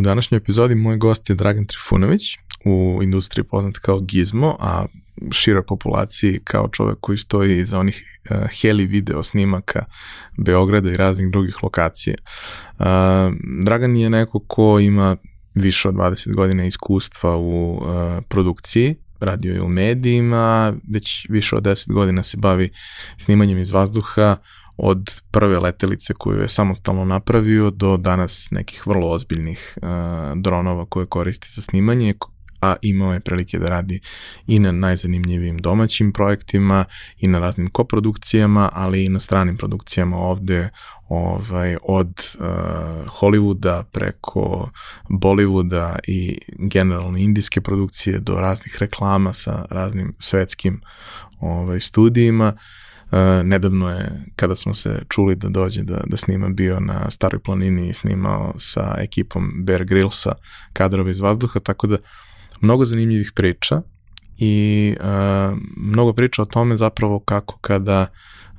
U današnjoj epizodi moj gost je Dragan Trifunović, u industriji poznat kao Gizmo, a široj populaciji kao čovek koji stoji iza onih uh, heli video snimaka Beograda i raznih drugih lokacija. Uh, Dragan je neko ko ima više od 20 godina iskustva u uh, produkciji, radio je u medijima, već više od 10 godina se bavi snimanjem iz vazduha, od prve letelice koju je samostalno napravio do danas nekih vrlo ozbiljnih uh, dronova koje koristi za snimanje, a imao je prilike da radi i na najzanimljivijim domaćim projektima i na raznim koprodukcijama, ali i na stranim produkcijama ovde ovaj, od uh, Hollywooda preko Bollywooda i generalno indijske produkcije do raznih reklama sa raznim svetskim ovaj, studijima. Uh, nedavno je, kada smo se čuli da dođe da, da snima, bio na Staroj planini i snimao sa ekipom Bear Grillsa kadrove iz vazduha, tako da mnogo zanimljivih priča i uh, mnogo priča o tome zapravo kako kada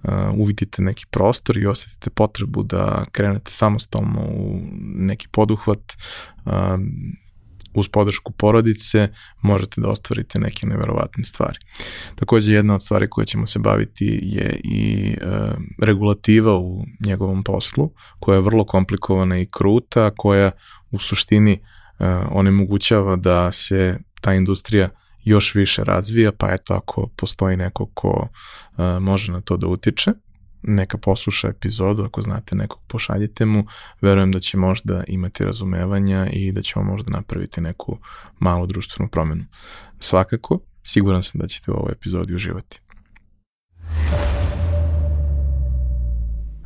uh, uvidite neki prostor i osetite potrebu da krenete samostalno u neki poduhvat uh, uz podršku porodice možete da ostvarite neke neverovatne stvari. Takođe jedna od stvari koje ćemo se baviti je i e, regulativa u njegovom poslu, koja je vrlo komplikovana i kruta, koja u suštini uh, onemogućava da se ta industrija još više razvija, pa eto ako postoji neko ko uh, može na to da utiče, neka posluša epizodu, ako znate nekog pošaljite mu, verujem da će možda imati razumevanja i da ćemo možda napraviti neku malu društvenu promenu. Svakako, siguran sam da ćete u ovoj epizodi uživati.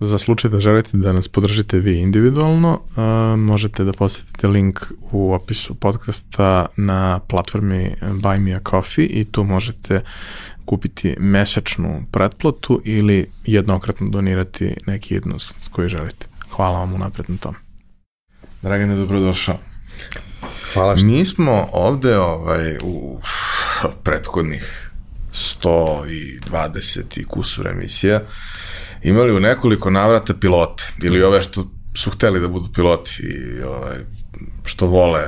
Za slučaj da želite da nas podržite vi individualno, uh, možete da posetite link u opisu podcasta na platformi Buy Me A Coffee i tu možete kupiti mesečnu pretplatu ili jednokratno donirati neki jednost koji želite. Hvala vam unapred na tom. Dragane, dobrodošao. Hvala što... Mi smo ovde ovaj, u prethodnih 120 i kusur emisija imali u nekoliko navrata pilote ili ove što su hteli da budu piloti i ovaj, što vole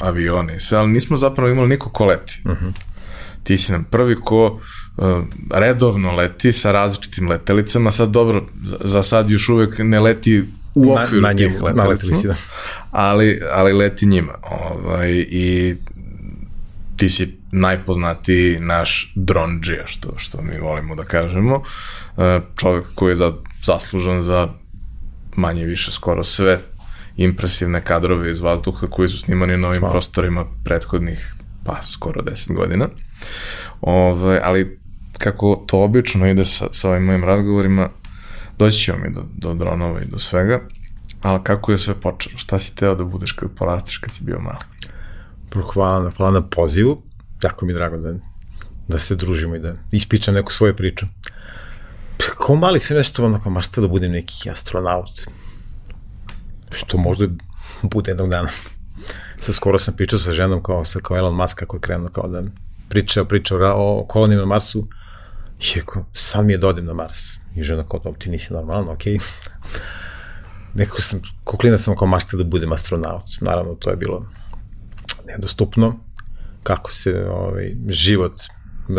avione i sve, ali nismo zapravo imali niko ko leti. Uh mhm. -huh. Ti si nam prvi ko uh, redovno leti sa različitim letelicama, sad dobro, za sad još uvek ne leti u okviru na, na tih letelica, da. ali, ali leti njima. Ovaj, I ti si najpoznatiji naš dronđija, što, što mi volimo da kažemo. E, čovjek koji je za, zaslužan za manje više skoro sve impresivne kadrove iz vazduha koji su snimani na ovim Hvala. prostorima prethodnih pa skoro 10 godina. Ove, ali kako to obično ide sa, sa ovim mojim razgovorima, doći ćemo mi do, do dronova i do svega, ali kako je sve počelo? Šta si teo da budeš kad porasteš kad si bio mali? Hvala hvala na pozivu. Jako mi je drago da, da se družimo i da ispičam neku svoju priču. Kao mali sam nešto onako maštao da budem neki astronaut. Što možda bude jednog dana. Sad skoro sam pričao sa ženom kao, sa, kao Elon Musk kako je krenuo kao da pričao, pričao o kolonijama na Marsu. I rekao, sad mi je da odem na Mars. I žena kao, ti nisi normalno, okej. Okay. Nekako sam, ko klinac sam kao maštao da budem astronaut. Naravno, to je bilo nedostupno, kako se ovaj, život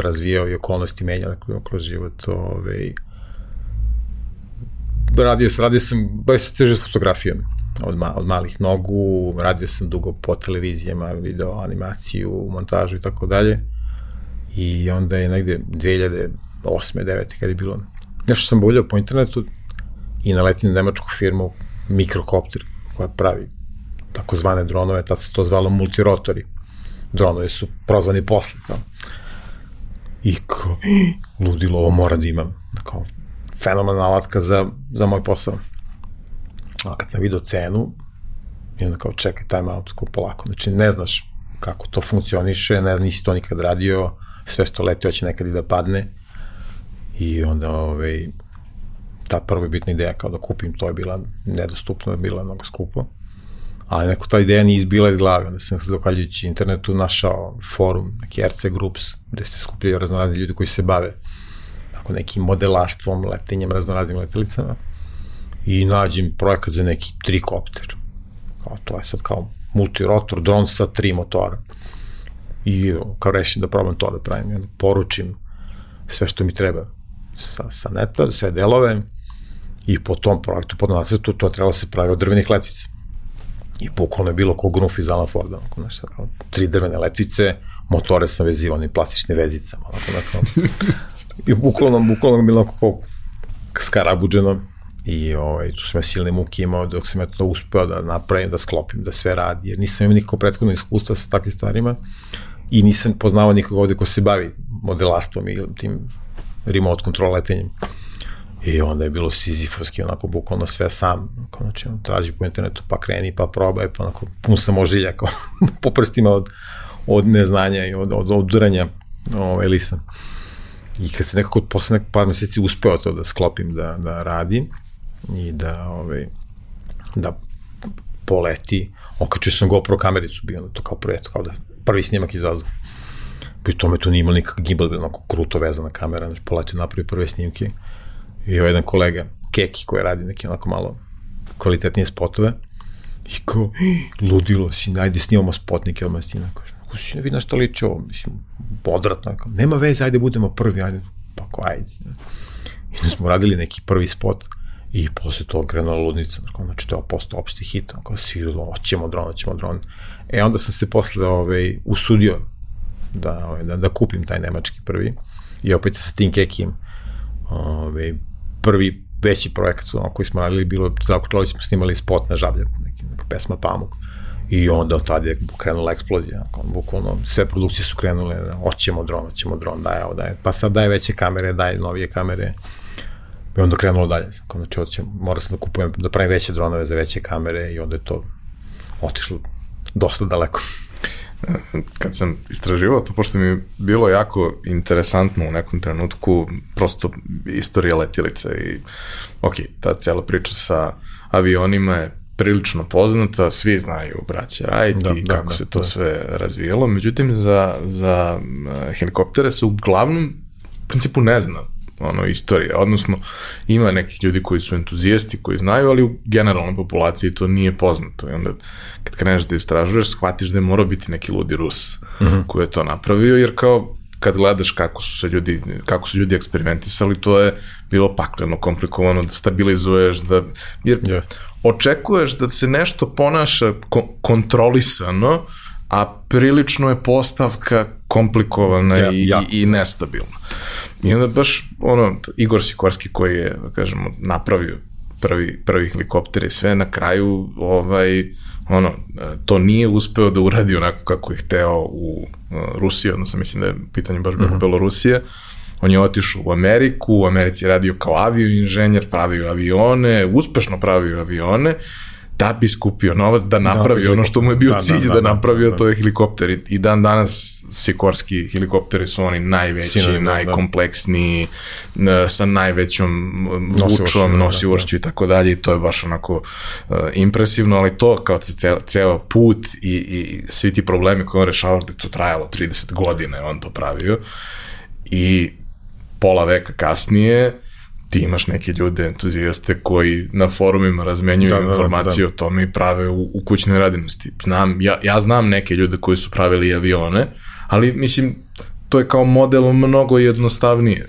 razvijao i okolnosti menjale kroz život. Ovaj, radio, sam, radio sam, bavio se ceže fotografijom od, ma, od malih nogu, radio sam dugo po televizijama, video, animaciju, montažu i tako dalje. I onda je negde 2008. 2009. kada je bilo nešto sam boljao po internetu i naletim na nemačku firmu Mikrokopter koja pravi takozvane dronove, tad se to zvalo multirotori. Dronovi su prozvani posle, kao. I kao, ludilo, ovo mora da imam. Kao, fenomenalna alatka za, za moj posao. A kad sam vidio cenu, i onda kao, čekaj, time out, kao polako. Znači, ne znaš kako to funkcioniše, ne, nisi to nikad radio, sve što leti hoće nekad i da padne. I onda, ovaj, ta prva bitna ideja kao da kupim, to je bila nedostupno, je bila mnogo skupo. Ali neko ta ideja nije izbila iz glave, da sam zahvaljujući internetu našao forum, neki RC Groups, gde se skupljaju raznorazni ljudi koji se bave tako nekim modelaštvom, letenjem, raznoraznim letelicama i nađem projekat za neki trikopter. Kao, to je sad kao multirotor, dron sa tri motora. I kao rešim da probam to da pravim. Poručim sve što mi treba sa, sa neta, sve delove, I po tom projektu, po nacrtu, to trebalo da se pravi od drvenih letvica. I bukvalno je bilo ko grunf iz Alan Forda, onako nešto, kao tri drvene letvice, motore sam vezivao ni plastične vezicama, onako, onako. I bukvalno, bukvalno je bilo onako skarabuđeno. I ovaj, tu sam ja silne muke imao dok sam ja to uspeo da napravim, da sklopim, da sve radi, jer nisam imao nikako prethodno iskustva sa takvim stvarima i nisam poznao nikog ovde ko se bavi modelastvom i tim remote control letenjem. I onda je bilo sizifovski, onako, bukvalno sve sam, onako, znači, on traži po internetu, pa kreni, pa probaj, pa onako, pun sam ožilja, kao, po prstima od, od neznanja i od, od oduranja ovaj, lisa. I kad se nekako posle nek par meseci uspeo to da sklopim, da, da radim i da, ovaj, da poleti, okačio sam GoPro kamericu, bio to kao prvi, kao da prvi snimak iz vazduha. Pri tome to nije imalo nikakav gimbal, bilo onako kruto vezana kamera, znači poletio napravi prve snimke i ovaj jedan kolega, Keki, koji radi neke onako malo kvalitetnije spotove, i kao, ludilo si, ajde snimamo spot neke odmah kaže, ako si ne vidi na što liči ovo, mislim, odvratno, kao, nema veze, ajde budemo prvi, ajde, pa ko, ajde. I onda smo radili neki prvi spot, i posle toga krenula ludnica, znači to je postao opšti hit, kao svi, hoćemo dron, hoćemo dron. E, onda sam se posle ovaj, usudio da, ovaj, da, da kupim taj nemački prvi, i opet sa tim kekim, ovaj, prvi veći projekat koji smo radili bilo, za kontroli smo snimali spot na žabljaku, neki, neka pesma Pamuk. I onda od tada je krenula eksplozija, bukvalno sve produkcije su krenule, hoćemo dron, hoćemo dron, daj, evo, daj, pa sad daj veće kamere, daj novije kamere. I onda krenulo dalje, znači hoćemo, mora sam da kupujem, da pravim veće dronove za veće kamere i onda je to otišlo dosta daleko kad sam istraživao to, pošto mi je bilo jako interesantno u nekom trenutku, prosto istorija letilica i ok, ta cela priča sa avionima je prilično poznata, svi znaju braća Wright da, i da, kako da, se to da. sve razvijalo, međutim za, za uh, helikoptere se uglavnom u principu ne zna ono, istorija, odnosno ima nekih ljudi koji su entuzijasti, koji znaju, ali u generalnoj populaciji to nije poznato i onda kad kreneš da istražuješ, shvatiš da je morao biti neki ludi Rus mhm. -huh. koji je to napravio, jer kao kad gledaš kako su se ljudi, kako su ljudi eksperimentisali, to je bilo pakleno, komplikovano da stabilizuješ, da, jer yes. očekuješ da se nešto ponaša ko kontrolisano, a prilično je postavka komplikovana ja, i, ja. i, i nestabilna. I onda baš, ono, Igor Sikorski koji je, da kažemo, napravio prvi, prvi helikopter i sve, na kraju, ovaj, ono, to nije uspeo da uradi onako kako je hteo u uh, Rusiji, odnosno mislim da je pitanje baš bilo mm -hmm. Belorusije, on je otišao u Ameriku, u Americi je radio kao avio inženjer, pravio avione, uspešno pravio avione, da bi skupio novac da napravi da, ono što mu je bio da, cilj da, da, da napravio da, da. to je helikopter i, i dan danas Sikorski helikopteri su oni najveći, Sinovi, da, najkompleksniji, da. sa najvećom vučom, nosivošću da, da. i tako dalje i to je baš onako uh, impresivno, ali to kao ceo, ceo put i, i svi ti problemi koje on rešavao, da to trajalo 30 godina on to pravio i pola veka kasnije ti imaš neke ljude, entuzijaste koji na forumima razmenjuju da, da, da informacije da, da. o tome i prave u, u kućnoj radinosti. Znam, ja, ja znam neke ljude koji su pravili avione, ali mislim, to je kao model mnogo jednostavnije.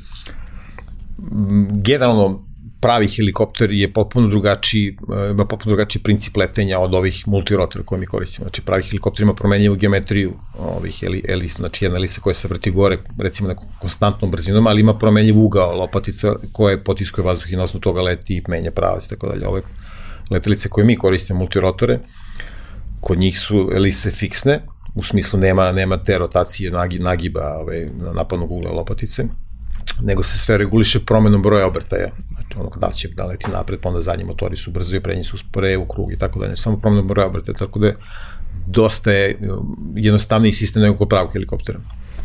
Generalno, pravi helikopter je potpuno drugačiji, e, ima potpuno drugačiji princip letenja od ovih multirotora koje mi koristimo. Znači pravi helikopter ima promenjivu geometriju ovih eli, eli, znači jedna elisa koja se vrti gore, recimo na konstantnom brzinom, ali ima promenjiv ugao lopatica koje potiskuje vazduh i na osnovu toga leti i menja pravac tako dalje. Ove letelice koje mi koristimo, multirotore, kod njih su elise fiksne, u smislu nema, nema te rotacije nagi, nagiba ove, napadnog ugla lopatice, nego se sve reguliše promenom broja obrtaja. Znači, ono da li će da leti napred, pa onda zadnji motori su brzo i prednji su spore u krug i tako dalje. Samo promenom broja obrtaja, tako da je dosta je jednostavniji sistem nego kod pravog helikoptera.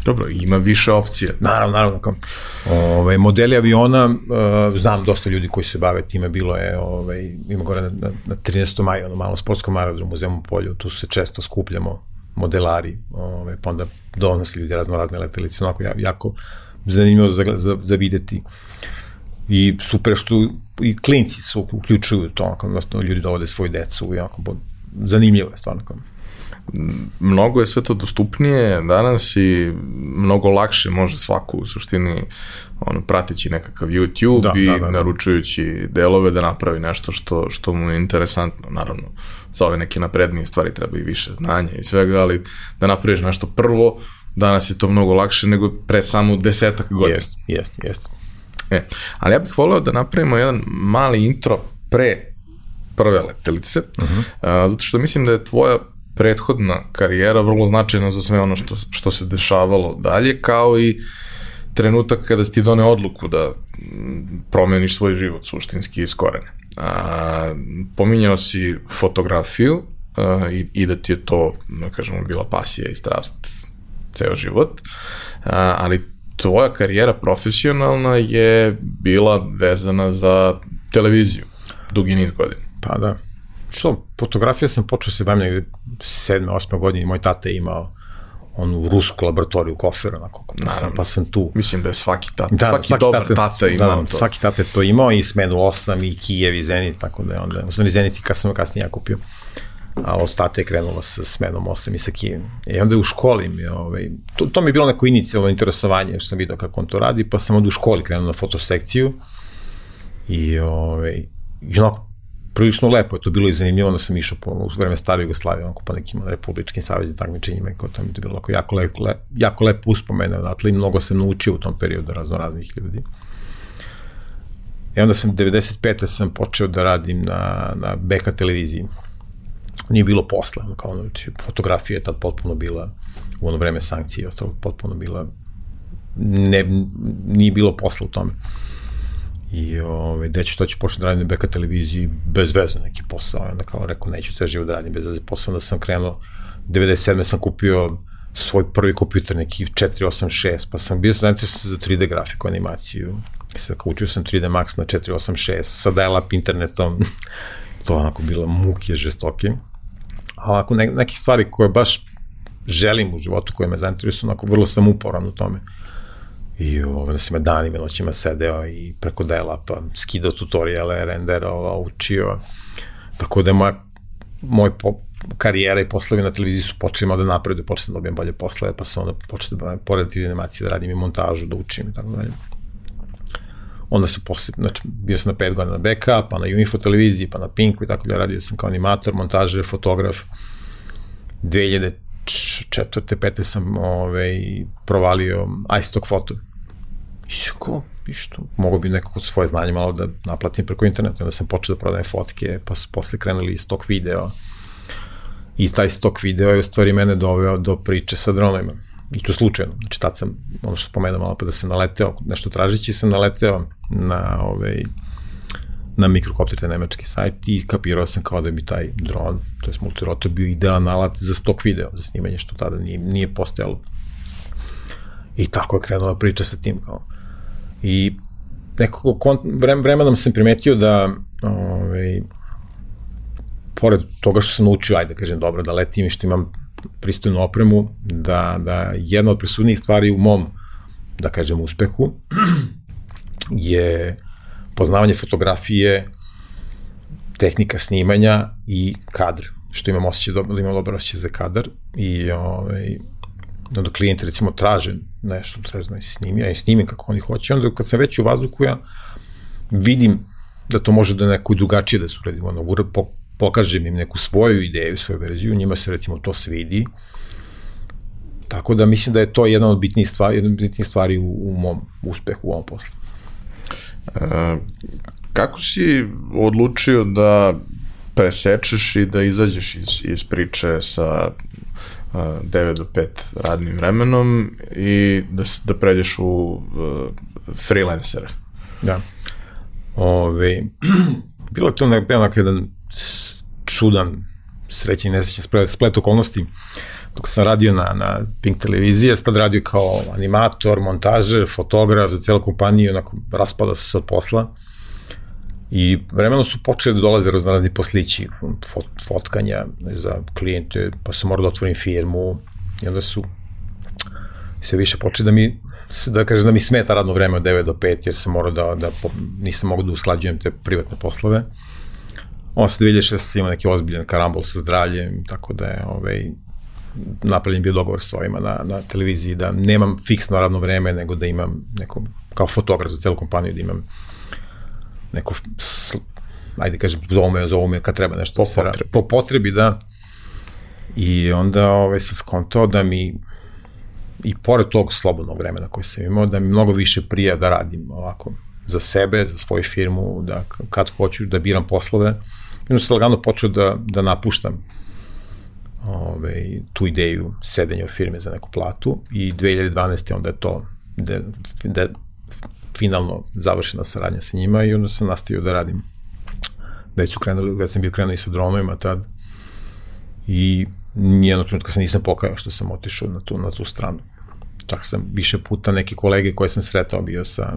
Dobro, ima više opcije. Naravno, naravno. Kao, ove, modeli aviona, uh, znam dosta ljudi koji se bave time, bilo je, ove, ima gore na, na, na 13. maja, ono malo sportskom aerodromu u Zemun polju, tu se često skupljamo modelari, ove, pa onda donose ljudi razno razne letelice, onako jako zanimljivo za, za, za videti. I super što i klinci su uključuju to, onako, ljudi dovode svoju decu i onako, zanimljivo je stvarno. Mnogo je sve to dostupnije danas i mnogo lakše može svako u suštini ono, prateći nekakav YouTube da, i da, da, da. naručujući delove da napravi nešto što, što mu je interesantno. Naravno, za ove neke naprednije stvari treba i više znanja i svega, ali da napraviš nešto prvo, danas je to mnogo lakše nego pre samo desetak godina. Jest, jest, jest. E, ali ja bih voleo da napravimo jedan mali intro pre prve letelice, uh -huh. a, zato što mislim da je tvoja prethodna karijera vrlo značajna za sve ono što, što se dešavalo dalje, kao i trenutak kada si ti done odluku da promeniš svoj život suštinski iz korene. A, pominjao si fotografiju a, i, i da ti je to, da kažemo, bila pasija i strast ceo život, a, ali tvoja karijera profesionalna je bila vezana za televiziju dugi niz godina. Pa da. Što, fotografija sam počeo se bavim negde 7. 8. godine, moj tata je imao onu rusku laboratoriju u koferu, onako, pa sam, pa sam tu. Mislim da je svaki tata, da, svaki, svaki dobar tata, tata da, imao da, to. Svaki tata je to imao i smenu 8 i Kijev i Zenit, tako da je onda, u stvari Zenit i kasnije, kasnije ja kupio. A od tata je krenula sa smenom 8 i sa Kijevim. I onda u školi mi, ovaj, to, to mi je bilo neko inicijalno interesovanje, što sam vidio kako on to radi, pa sam onda u školi krenuo na fotosekciju i, ovaj, i onako prilično lepo je to bilo i zanimljivo, onda sam išao po, u vreme stare Jugoslavije, onako po nekim republičkim saveznim takmičenjima i kao to mi je bilo jako, lep, le, jako lepo uspomene odatle i mnogo sam naučio u tom periodu razno raznih ljudi. I onda sam 95. sam počeo da radim na, na BK televiziji. Nije bilo posla, kao ono, znači, fotografija je tad potpuno bila, u ono vreme sankcije, potpuno bila, ne, nije bilo posla u tome. I ove, gde ću to ću početi da radim na BK televiziji bez veze neki posao. Onda kao rekao, neću sve život da radim bez veze posao. Onda sam krenuo, 97. sam kupio svoj prvi kompjuter, neki 486, pa sam bio zanatio se za 3D grafiku, animaciju. I sad učio sam 3D Max na 486, sa dial-up internetom, to onako bilo muke žestoke. A ovako ne, neke stvari koje baš želim u životu, koje me zainteresuju, onako vrlo sam uporan u tome. I onda sam me danima noćima sedeo i preko dela pa skidao tutoriale, renderao, učio. Tako da je moja, moj po, karijera i poslovi na televiziji su počeli malo da napredu, počeo sam da dobijem bolje poslove, pa sam onda počeo da pored animacije, da radim i montažu, da učim i tako dalje. Onda sam posle, znači, bio sam na pet godina na BK, pa na Unifo televiziji, pa na Pinku i tako dalje, radio sam kao animator, montažer, fotograf. 2004. pete sam ovaj, provalio iStock foto I što, mogo bi nekako svoje znanje malo da naplatim preko interneta, onda sam počeo da prodajem fotke, pa su posle krenuli stok video. I taj stok video je u stvari mene doveo do priče sa dronovima. I to slučajno. Znači, tad sam, ono što pomenuo malo pa da sam naleteo, nešto tražići sam naleteo na ovaj, na mikrokopter, taj nemački sajt i kapirao sam kao da bi taj dron, to je multirotor, bio idealan alat za stok video, za snimanje, što tada nije, nije postojalo. I tako je krenula priča sa tim, kao, I nekako vremenom sam primetio da ovaj, pored toga što sam naučio, ajde da kažem dobro, da letim i što imam pristojnu opremu, da, da jedna od presudnijih stvari u mom, da kažem, uspehu je poznavanje fotografije, tehnika snimanja i kadr, što imam osjećaj, da imam dobro osjećaj za kadar i ovaj, onda klijenti recimo traže nešto, traže da se snimi, ja i snimim kako oni hoće, onda kad sam već u vazduhu ja vidim da to može da neko drugačije da se uredi, ono, po, pokažem im neku svoju ideju, svoju verziju, njima se recimo to svidi, Tako da mislim da je to jedna od bitnijih stvari, jedna od bitnijih stvari u, u mom uspehu u ovom poslu. E, kako si odlučio da presečeš i da izađeš iz, iz priče sa uh, 9 do 5 radnim vremenom i da, da pređeš u uh, freelancere? Da. Ove, bilo je to nekako jedan čudan srećni nesrećni splet okolnosti. Uh, dok sam radio na, na Pink televizije, sad radio kao animator, montažer, fotograf za celu kompaniju, onako raspada se od posla. I vremeno su počeli da dolaze razni poslići, fot, fotkanja za klijente, pa sam morao da otvorim firmu i onda su sve više počeli da mi da kažem da mi smeta radno vreme od 9 do 5 jer sam morao da, da nisam mogao da usklađujem te privatne poslove. On se 2016 ima neki ozbiljan karambol sa zdravljem, tako da je ovaj, napravljen bio dogovor s ovima na, na televiziji da nemam fiksno radno vreme, nego da imam neko, kao fotograf za celu kompaniju, da imam neko, ajde kažem, zovu me, zovu me kad treba nešto po da potrebi. Po potrebi, da. I onda ovaj, sam skontao da mi i pored tog slobodnog vremena koje sam imao, da mi mnogo više prija da radim ovako za sebe, za svoju firmu, da kad hoću da biram poslove. I onda sam lagano počeo da, da napuštam ove, tu ideju sedenja u firme za neku platu i 2012. onda je to da, da finalno završena saradnja sa njima i onda sam nastavio da radim. Već su krenuli, već sam bio krenuo i sa dronovima tad i nijedno trenutka se nisam pokajao što sam otišao na tu, na tu stranu. Čak sam više puta neke kolege koje sam sretao bio sa,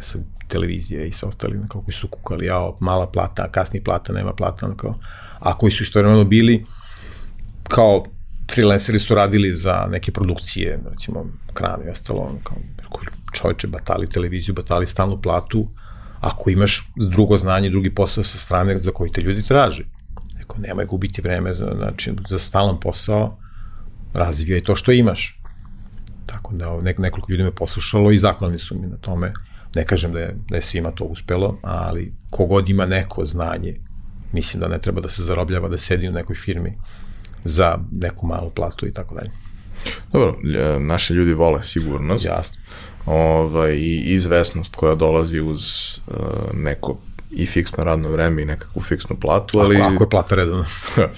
sa televizije i sa ostalim, kako su kukali, jao, mala plata, kasni plata, nema plata, ono kao, a koji su istovremeno bili kao freelanceri su radili za neke produkcije, recimo Kran i ostalo, kao čoveče, batali televiziju, batali stalnu platu, ako imaš drugo znanje, drugi posao sa strane za koji te ljudi traže. Eko, nemoj gubiti vreme znači, za stalan posao, razvijaj to što imaš. Tako da nek, nekoliko ljudi me poslušalo i zahvalni su mi na tome. Ne kažem da je, da je svima to uspelo, ali kogod ima neko znanje, mislim da ne treba da se zarobljava, da sedi u nekoj firmi za neku malu platu i tako dalje. Dobro, naši ljudi vole sigurnost. Jasno. Ovaj, I izvesnost koja dolazi uz uh, neko i fiksno radno vreme i nekakvu fiksnu platu, ali... Ako, ako je plata redovna.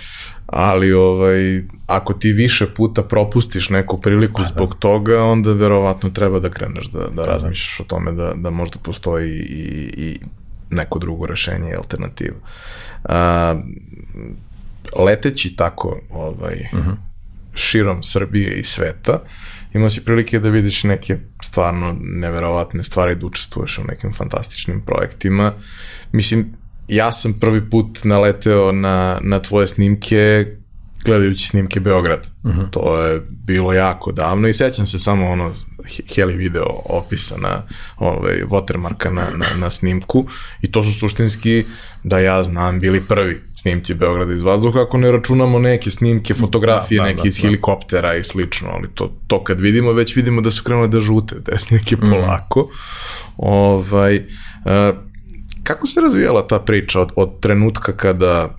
ali ovaj, ako ti više puta propustiš neku priliku pa, zbog da. toga, onda verovatno treba da kreneš da, da, da razmišljaš o tome da, da možda postoji i, i neko drugo rešenje i alternativa. Uh, leteći tako ovaj, uh mhm. -huh. širom Srbije i sveta, imao si prilike da vidiš neke stvarno neverovatne stvari, da učestvuješ u nekim fantastičnim projektima. Mislim, ja sam prvi put naleteo na, na tvoje snimke gledajući snimke Beograd. Uh mhm. -huh. To je bilo jako davno i sećam se samo ono heli video opisa na ovaj, watermarka na, na, na snimku i to su suštinski da ja znam bili prvi snimci Beograda iz vazduha, ako ne računamo neke snimke, fotografije, da, da, neke da, iz da. helikoptera i slično, ali to, to kad vidimo, već vidimo da su krenule da žute te snike mm. polako. Ovaj, uh, kako se razvijala ta priča od, od trenutka kada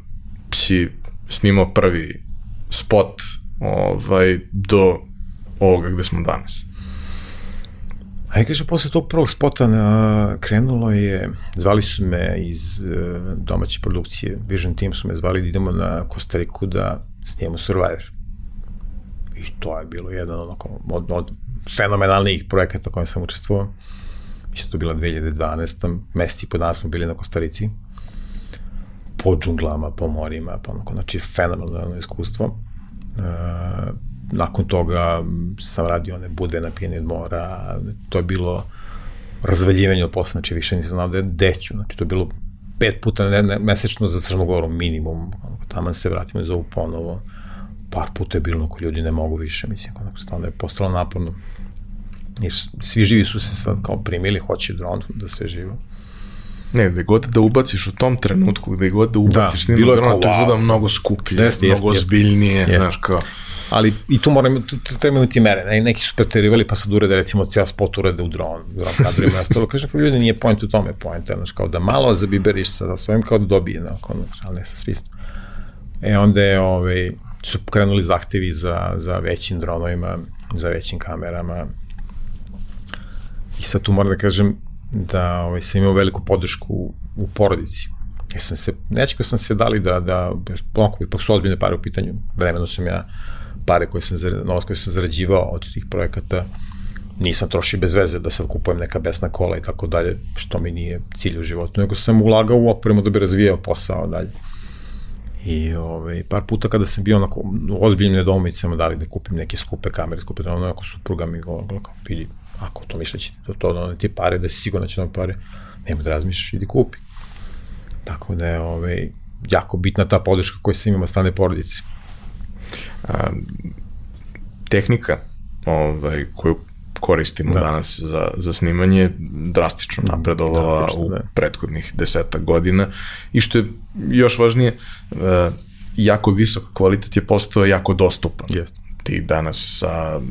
si snimao prvi spot ovaj, do ovoga gde smo danas? A kaže, posle tog prvog spota na, krenulo je, zvali su me iz uh, domaće produkcije, Vision Team su me zvali da idemo na Kostariku da snijemo Survivor. I to je bilo jedan onako, od, od fenomenalnijih projekata kojem sam učestvovao. Mislim, to bila 2012. Meseci po danas smo bili na Kostarici. Po džunglama, po morima, pa onako, znači fenomenalno iskustvo. Uh, nakon toga sam radio one bude na pijeni od mora, to je bilo razvaljivanje od posla, znači više nisam znao da je deću, znači to je bilo pet puta ne, ne, mesečno za Crnogoru minimum, tamo se vratimo i zovu ponovo, par puta je bilo ako ljudi ne mogu više, mislim, onako stvarno je postalo naporno. Jer svi živi su se sad kao primili, hoće dron da sve živo. Ne, gde god da ubaciš u tom trenutku, gde god da ubaciš da, bilo je dron, to je wow. mnogo skuplje, jest, mnogo jest, zbiljnije, jest. znaš kao. ali i tu moramo, tu, treba imati mere, ne, neki su preterivali pa sad urede recimo cijel spot urede u dron, u dron kadrima, ja stalo kažem, pa ljudi nije point u tome, point, znaš, kao da malo zabiberiš sa svojim kao da dobije, na, kao, ali ne sa svistom. E onda je, ovaj, su krenuli zahtevi za, za većim dronovima, za većim kamerama. I sad tu moram da kažem da ovaj, sam imao veliku podršku u porodici. Ja sam se, nečekao sam se dali da, da, onako, ipak su ozbiljne pare u pitanju. Vremeno sam ja pare koje sam, novac koje sam zarađivao od tih projekata nisam trošio bez veze da sad kupujem neka besna kola i tako dalje, što mi nije cilj u životu, nego sam ulagao u opremu da bi razvijao posao dalje. I ovaj, par puta kada sam bio onako u ozbiljnim nedomicama da li da kupim neke skupe kamere, skupe da ono ako supruga mi govorila vidi, ako to misle će to, to da ti pare, da si sigurno da će nam pare, nema da razmišljaš, idi kupi. Tako da je ovaj, jako bitna ta podrška koju sam imao strane porodice. A, tehnika ovaj, koju koristimo da. danas za, za snimanje drastično napredovala drastično, u da. prethodnih deseta godina i što je još važnije, uh, jako visok kvalitet je postao jako dostupan. Yes. Ti danas sa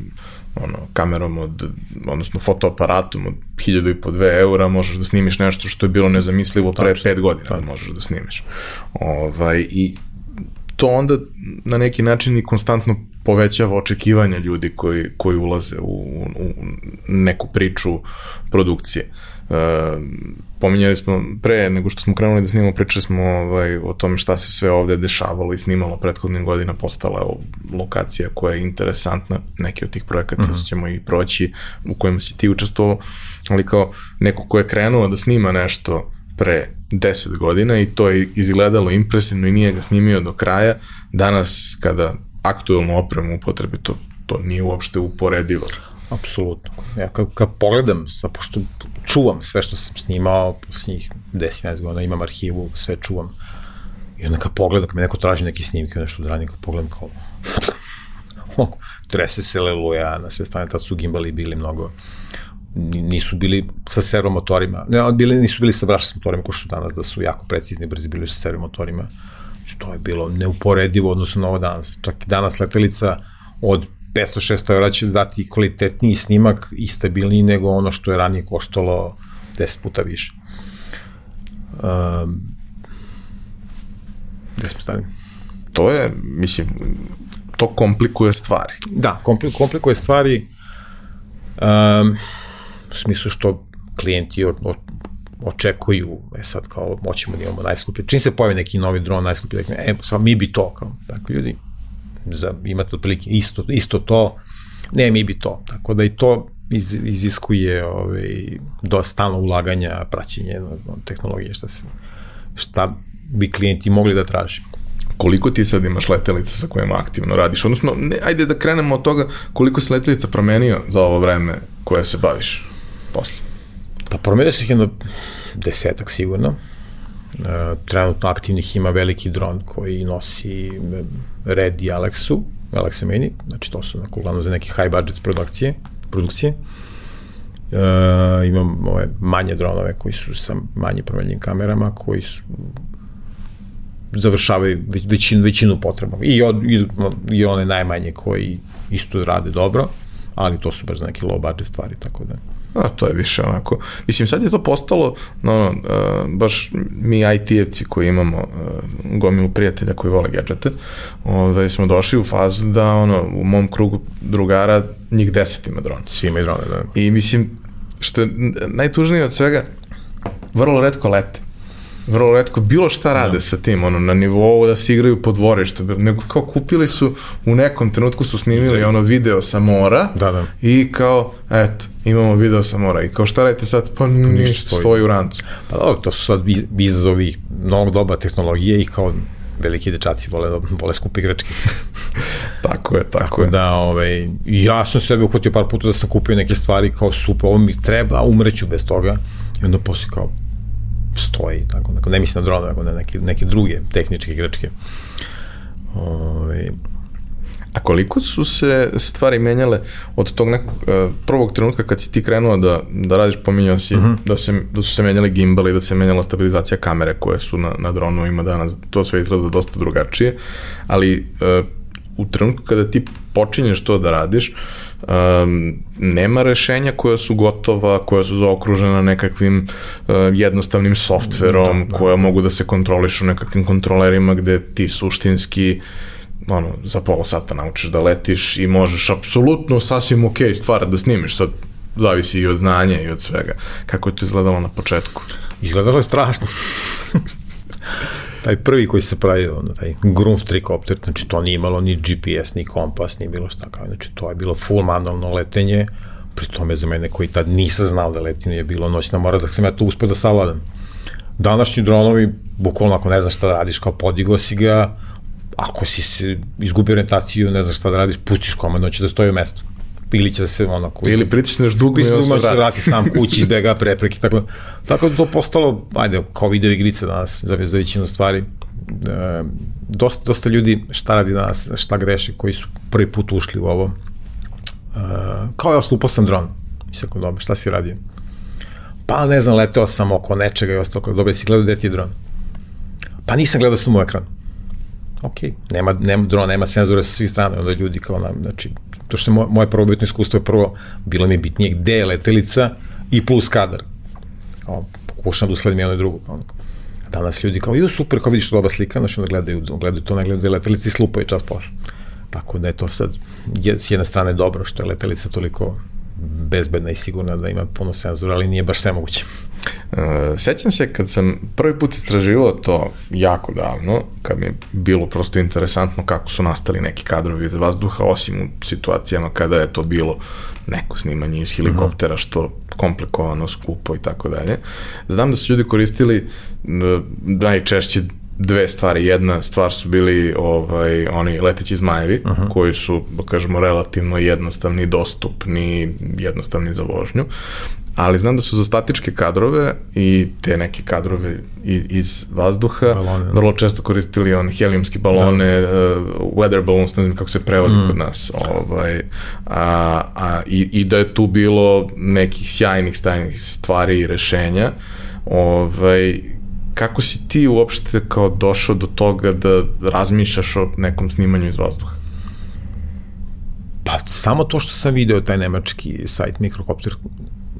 ono, kamerom od, odnosno fotoaparatom od 1000 i po 2 eura možeš da snimiš nešto što je bilo nezamislivo pre 5 godina da možeš da snimiš. Ovaj, I to onda na neki način i konstantno povećava očekivanja ljudi koji, koji ulaze u, u neku priču produkcije. E, pominjali smo, pre nego što smo krenuli da snimamo, pričali smo ovaj, o tome šta se sve ovde dešavalo i snimalo prethodnih godina, postala je lokacija koja je interesantna, neki od tih projekata mm -hmm. ćemo i proći, u kojima si ti učestvovao, ali kao neko ko je krenuo da snima nešto pre 10 godina i to je izgledalo impresivno i nije ga snimio do kraja. Danas, kada aktualnu opremu upotrebi, to, to nije uopšte uporedivo. Apsolutno. Ja kad, kad pogledam, sa, pošto čuvam sve što sam snimao posljednjih 10-11 godina, imam arhivu, sve čuvam. I onda kad pogledam, kad me neko traži neki snimke, nešto da radim, kad pogledam kao trese se leluja na sve strane, tad su gimbali bili mnogo nisu bili sa servomotorima, ne, bili, nisu bili sa brašnim motorima kao što danas, da su jako precizni, brzi bili sa servomotorima. Znači, to je bilo neuporedivo odnosno na ovo danas. Čak i danas letelica od 500-600 eura će dati kvalitetniji snimak i stabilniji nego ono što je ranije koštalo 10 puta više. Um, gde smo stali? To je, mislim, to komplikuje stvari. Da, komplikuje stvari. Um, u smislu što klijenti o, o, očekuju, e sad kao moćemo da imamo najskuplje, čim se pojavi neki novi dron najskuplji, e, sad mi bi to, kao, tako ljudi, za, imate otprilike isto, isto to, ne, mi bi to, tako da i to iz, iziskuje ovaj, dosta stalno ulaganja, praćenje tehnologije, šta, se, šta bi klijenti mogli da traži koliko ti sad imaš letelica sa kojima aktivno radiš? Odnosno, ne, ajde da krenemo od toga koliko se letelica promenio za ovo vreme koje se baviš posle? Pa promenio se ih jedno desetak sigurno. E, trenutno aktivnih ima veliki dron koji nosi Red i Alexu, Alexa Mini, znači to su neko, uglavnom za neke high budget produkcije, produkcije. E, imam ove manje dronove koji su sa manje promenljivim kamerama, koji su završavaju većinu, većinu potreba. I, od, i, i one najmanje koji isto rade dobro, ali to su baš neke low budget stvari, tako da... A, to je više onako, mislim sad je to postalo, no, no uh, baš mi IT-evci koji imamo uh, gomilu prijatelja koji vole gadžete, ovaj, smo došli u fazu da ono, u mom krugu drugara njih deset ima dron. Svi imaju drone, da. I mislim, što je najtužnije od svega, vrlo redko lete vrlo redko bilo šta rade da. sa tim, ono, na nivou da se igraju po dvorištu, nego kao kupili su, u nekom trenutku su snimili da. ono video sa mora da, da. i kao, eto, imamo video sa mora i kao šta radite sad, pa, ništa, stoji. stoji u rancu. Pa dobro, to su sad izazovi novog doba tehnologije i kao veliki dečaci vole, vole skupi igračke. tako je, tako, tako je. da, ovaj, ja sam sebe uhvatio par puta da sam kupio neke stvari kao super, ovo mi treba, umreću bez toga. I onda posle kao, stoji, tako, tako ne mislim na drone, nego na neke, neke druge tehničke igračke. Ove, A koliko su se stvari menjale od tog nekog uh, prvog trenutka kad si ti krenuo da, da radiš, pominjao si uh mhm. -huh. da, se, da su se menjali gimbali, da se menjala stabilizacija kamere koje su na, na dronu ima danas, to sve izgleda dosta drugačije, ali uh, u trenutku kada ti počinješ to da radiš, um, nema rešenja koja su gotova, koja su zaokružena nekakvim uh, jednostavnim softverom, da, da. koja mogu da se kontrolišu nekakvim kontrolerima gde ti suštinski ono, za pola sata naučiš da letiš i možeš apsolutno sasvim ok stvar da snimiš. Sad, zavisi i od znanja i od svega. Kako je to izgledalo na početku? Izgledalo je strašno. taj prvi koji se pravio, ono, taj Grumf trikopter, znači to nije imalo ni GPS, ni kompas, ni bilo šta kao, znači to je bilo full manualno letenje, pri tome za mene koji tad nisam znao da letim je bilo noćna mora, da sam ja to uspio da savladam. Današnji dronovi, bukvalno ako ne znaš šta da radiš, kao podigo si ga, ako si se izgubio orientaciju, ne znaš šta da radiš, pustiš komandno, će da stoji u mestu ili će da se onako... Ili pritisneš dugme i on se vrati. vrati sam kući, izbega prepreke, tako, tako da to postalo, ajde, kao video igrice danas, za, za većinu stvari. E, dosta, dosta ljudi šta radi danas, šta greše, koji su prvi put ušli u ovo. E, kao ja slupao sam dron. Mislim, ako dobro, šta si radio? Pa ne znam, leteo sam oko nečega i ostalo. Dobro, si gledao gde ti je dron? Pa nisam gledao sam u ekran. Ok, nema, nema dron, nema senzora sa svih strana, onda ljudi kao nam, znači, to što je moje, prvobitno iskustvo je prvo, bilo mi je bitnije gde je letelica i plus kadar. Kao, pokušam da usledim jedno i drugo. Kao, danas ljudi kao, ju super, kao vidiš dobra slika, znači onda gledaju, gledaju to, ne gledaju letelica i slupaju čas posle. Tako da je to sad je, s jedne strane dobro što je letelica toliko bezbedna i sigurna da ima puno senzora, ali nije baš sve moguće. Uh, sećam se kad sam prvi put istraživao to jako davno, kad mi je bilo prosto interesantno kako su nastali neki kadrovi iz vazduha, osim u situacijama kada je to bilo neko snimanje iz helikoptera, što komplikovano, skupo i tako dalje. Znam da su ljudi koristili najčešće dve stvari. Jedna stvar su bili ovaj, oni leteći zmajevi, uh -huh. koji su, da kažemo, relativno jednostavni, dostupni, jednostavni za vožnju. Ali znam da su za statičke kadrove i te neke kadrove iz, iz vazduha balone, da. vrlo često koristili on helijumski balone, da. uh, weather balloons, ne znam kako se prevodi mm. kod nas. Ovaj, a, a, i, I da je tu bilo nekih sjajnih stajnih stvari i rešenja. Ovaj, kako si ti uopšte kao došao do toga da razmišljaš o nekom snimanju iz vazduha? Pa samo to što sam video taj nemački sajt Mikrokopter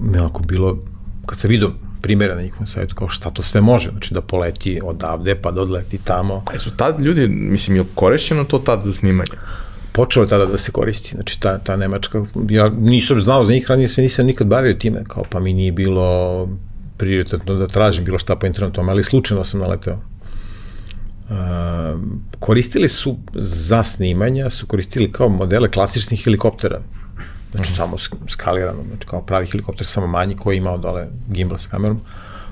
mi je bilo, kad sam video primjera na njihovom sajtu, kao šta to sve može, znači da poleti odavde pa da odleti tamo. A su tad ljudi, mislim, je korišćeno to tad za snimanje? Počelo je tada da se koristi, znači ta, ta nemačka, ja nisam znao za njih, ranije se nisam nikad bavio time, kao pa mi nije bilo prioritetno da tražim bilo šta po internetu, ali slučajno sam naleteo. Uh, koristili su za snimanja, su koristili kao modele klasičnih helikoptera. Znači mm. samo skalirano, znači kao pravi helikopter, samo manji koji je imao dole gimbal sa kamerom,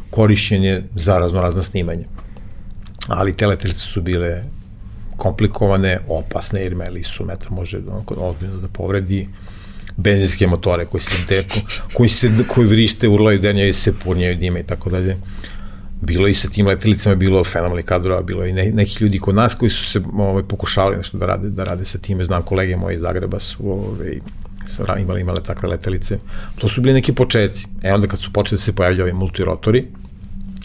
korišćen je za raznorazna snimanja. Ali te letelice su bile komplikovane, opasne, jer meli su metar može ozbiljno da povredi. Benzinske motore koji se deku, koji se koji vrište, urlaju, denjaju se, purnjaju dime i tako dalje. Bilo i sa tim letelicama, bilo fenomenalnih kadrova, bilo i ne, neki ljudi kod nas koji su se ovaj, pokušavali nešto da rade, da rade sa time. Znam kolege moje iz Zagreba su ovaj, imali, imale takve letelice. To su bili neki početci. E onda kad su počeli da se pojavljaju ovi multirotori,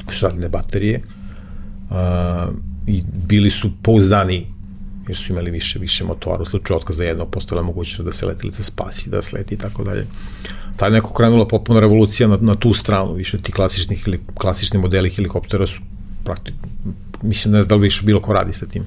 koji su radile baterije, uh, i bili su pouzdani jer su imali više, više motora. U slučaju otkaza jednog postala mogućnost da se letelica spasi, da sleti i tako dalje. Tada neko krenula potpuna revolucija na, na tu stranu, više ti klasični, klasični modeli helikoptera su praktično, mislim ne znam da li više bilo ko radi sa tim.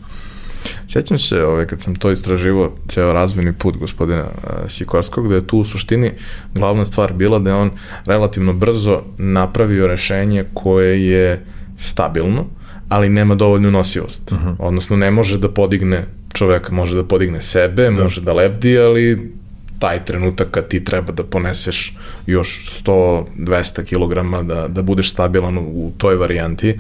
Sjećam se ovaj, kad sam to istraživo, ceo razvojni put gospodina uh, Sikorskog, da je tu u suštini glavna stvar bila da je on relativno brzo napravio rešenje koje je stabilno, ali nema dovoljnu nosivost. Uh -huh. Odnosno ne može da podigne čovek može da podigne sebe, da. može da lebdi, ali taj trenutak kad ti treba da poneseš još 100-200 kg da, da budeš stabilan u toj varijanti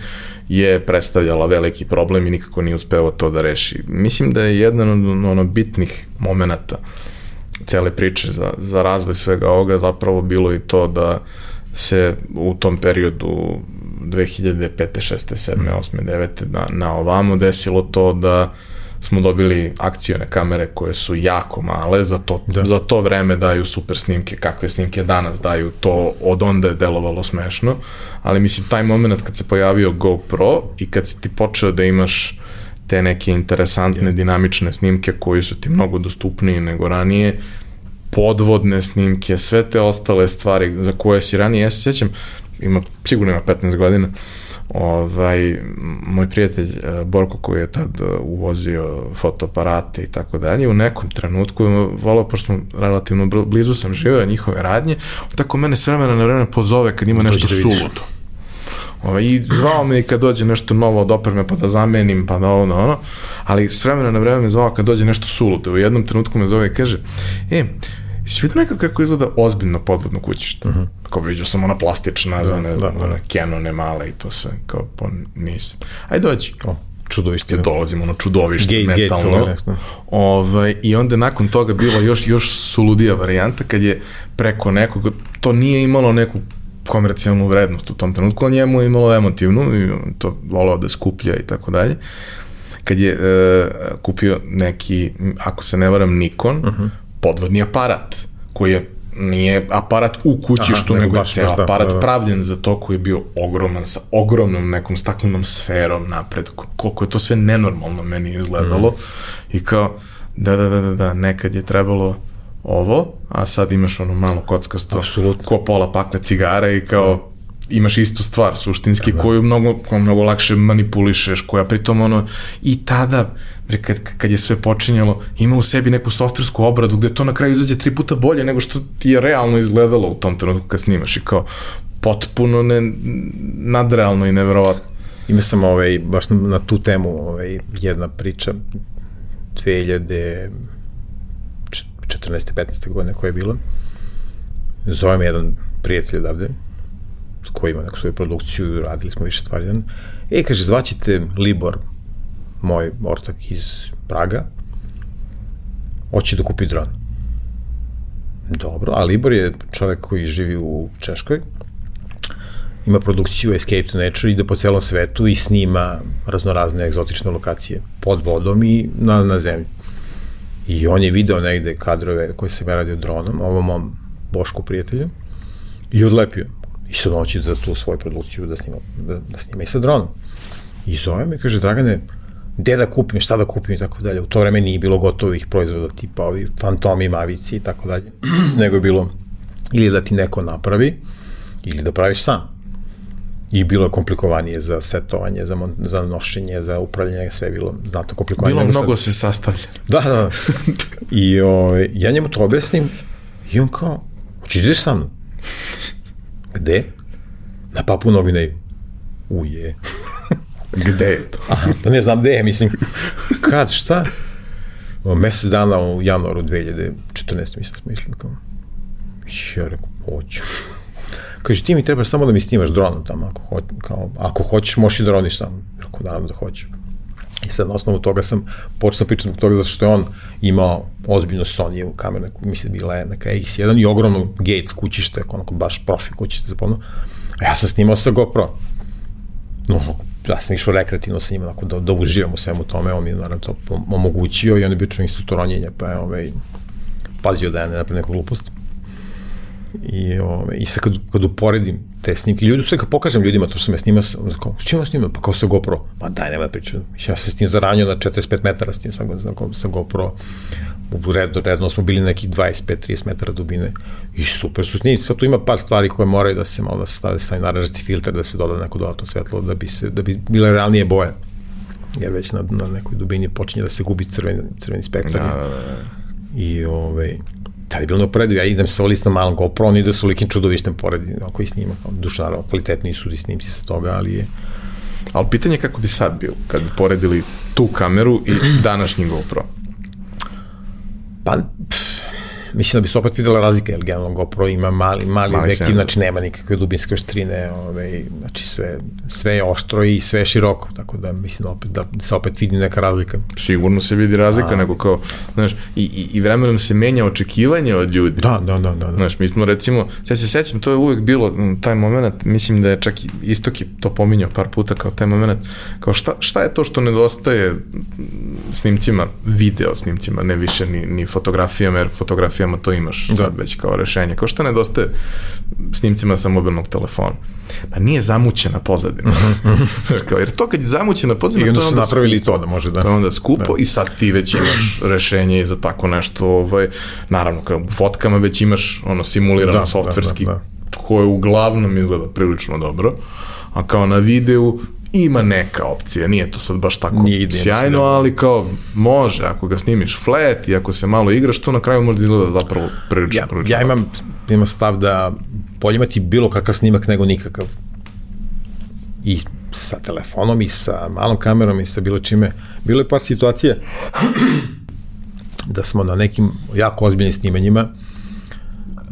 je predstavljala veliki problem i nikako nije uspeo to da reši. Mislim da je jedan od ono, bitnih momenta cele priče za, za razvoj svega ovoga zapravo bilo i to da se u tom periodu 2005. 6. 7. 8. 9. na, na ovamo desilo to da smo dobili akcione kamere koje su jako male, za to, da. za to vreme daju super snimke, kakve snimke danas daju, to od onda je delovalo smešno, ali mislim taj moment kad se pojavio GoPro i kad si ti počeo da imaš te neke interesantne, dinamične snimke koji su ti mnogo dostupniji nego ranije, podvodne snimke, sve te ostale stvari za koje si ranije, ja se sjećam, ima, sigurno ima 15 godina, ovaj, moj prijatelj eh, Borko koji je tad eh, uvozio fotoaparate i tako dalje, u nekom trenutku volao, pošto smo relativno blizu sam živeo njihove radnje, on tako mene s vremena na vreme pozove kad ima nešto da suludo. Ovaj, I zvao me i kad dođe nešto novo od opreme pa da zamenim, pa da ono, ono, ali s vremena na vreme me zvao kad dođe nešto suludo. U jednom trenutku me zove i kaže, e, Jesi vidio nekad kako izgleda ozbiljno podvodno kućište? Uh mhm. -huh. Kao vidio sam ona plastična, da, ne, da, da. one kenone male i to sve, kao pa nisam. Ajde dođi. O, čudovište. Ja dolazimo ono čudovište Gate, metalno. Gates, ovaj, I onda nakon toga bilo još, još suludija varijanta kad je preko nekog, to nije imalo neku komercijalnu vrednost u tom trenutku, a njemu je imalo emotivnu i to volao da skuplja i tako dalje. Kad je e, kupio neki, ako se ne varam, Nikon, uh mhm. -huh podvodni aparat, koji je nije aparat u kući Aha, što nego, nego je ceo da, aparat da, da. pravljen za to koji je bio ogroman sa ogromnom nekom staklenom sferom napred koliko je to sve nenormalno meni izgledalo mm. i kao da da da da da nekad je trebalo ovo a sad imaš ono malo kockasto Absolutno. ko pola pakle cigara i kao imaš istu stvar suštinski da, koju mnogo, koju mnogo lakše manipulišeš, koja pritom ono i tada kad, kad je sve počinjalo ima u sebi neku softversku obradu gde to na kraju izađe tri puta bolje nego što ti je realno izgledalo u tom trenutku kad snimaš i kao potpuno ne, nadrealno i neverovatno. Ima sam ovaj, baš na, tu temu ovaj, jedna priča 2014. 15. godine koja je bila. Zove me jedan prijatelj odavde, koji ima neku svoju produkciju, radili smo više stvari. E, kaže, zvaćete Libor, moj ortak iz Praga, hoće da kupi dron. Dobro, a Libor je čovek koji živi u Češkoj, ima produkciju Escape to Nature, ide po celom svetu i snima raznorazne egzotične lokacije pod vodom i na, na zemlji. I on je video negde kadrove koje se me radio dronom, ovom mom Bošku prijatelju, i odlepio i sad on za tu svoju produkciju da snima, da, da snima i sa dronom. I zove me, kaže, Dragane, gde da kupim, šta da kupim i tako dalje. U to vreme nije bilo gotovih proizvoda tipa ovi fantomi, mavici i tako dalje, nego je bilo ili da ti neko napravi, ili da praviš sam. I bilo je komplikovanije za setovanje, za, za nošenje, za upravljanje, sve je bilo znatno komplikovanije. Bilo mnogo sad... se sastavlja. Da, da. I o, ovaj, ja njemu to objasnim i on kao, hoćeš da ideš sa mnom? Gde? Na Papu Novineju. Uje. Gde je to? Aha, pa ne znam gde je, mislim. Kad, šta? O, mesec dana u januaru 2014. mislim smo išli. Kao, ja rekao, hoću. Kaže, ti mi trebaš samo da mi snimaš dronom tamo, ako, ho, kao, ako hoćeš, možeš i da roniš sam. Rekao, naravno da hoću. I sad na osnovu toga sam počeo pričati zbog toga zato što je on imao ozbiljno Sony u kameru, mislim da bila je neka X1 i ogromno Gates kućište, onako baš profi kućište za podno. A ja sam snimao sa GoPro. No, ja sam išao rekreativno sa njima, onako, da, da uživam u svemu tome, on mi je naravno to omogućio i on je bio čak instruktor ronjenja, pa je ovaj, pazio da ja ne napravim neku glupost. I, ove, i sad kad, kad uporedim te snimke, ljudi sve kad pokažem ljudima to što sam ja snimao, kao, s čim ja snimam? Pa kao sa GoPro. Ma daj, nema da pričam. Ja se s tim zaranio na 45 metara s tim sa, sa, sa GoPro. U redu, redno smo bili nekih 25-30 metara dubine i super su snimci. Sad tu ima par stvari koje moraju da se malo da se stave, stavi naražati filter, da se doda neko dodatno svetlo, da bi, se, da bi bile realnije boje. Jer već na, na nekoj dubini počinje da se gubi crveni, crveni spektar. Da, da, da. I, ovaj, tada je bilo neuporedivo, ja idem sa listom malom GoPro, on ide sa likim čudovištem pored, koji snima, duša naravno, kvalitetniji su i snimci sa toga, ali je... Ali pitanje je kako bi sad bilo, kad bi poredili tu kameru i današnji GoPro? Pa, pff, mislim da bi se opet videla razlika, jer generalno GoPro ima mali, mali, mali objektiv, znači nema nikakve dubinske oštrine, ovaj, znači sve, sve je oštro i sve je široko, tako da mislim da, opet, da se opet vidi neka razlika. Sigurno se vidi razlika, A, nego kao, znaš, i, i, i vremenom se menja očekivanje od ljudi. Da, da, da. da, da. Znaš, mi smo recimo, sad se sećam, to je uvek bilo taj moment, mislim da je čak i Istok je to pominjao par puta kao taj moment, kao šta, šta je to što nedostaje snimcima, video snimcima, ne više ni, ni fotografijama, jer fotografije fotografijama to imaš da. sad već kao rešenje. Kao što nedostaje snimcima sa mobilnog telefona. Pa nije zamućena pozadina. kao, jer to kad je zamućena pozadina, I onda to su onda napravili skupo. to da može da. To je onda skupo Da. i sad ti već imaš rešenje za tako nešto. Ovaj, naravno, kao u fotkama već imaš ono simulirano Da, softverski da, da, koje uglavnom izgleda prilično dobro, a kao na videu ima neka opcija, nije to sad baš tako Nije sjajno, da. ali kao može, ako ga snimiš flat i ako se malo igraš, to na kraju može da izgleda zapravo prilično, Ja, prilično ja imam, imam stav da bolje imati bilo kakav snimak nego nikakav. I sa telefonom i sa malom kamerom i sa bilo čime. Bilo je par situacija da smo na nekim jako ozbiljnim snimanjima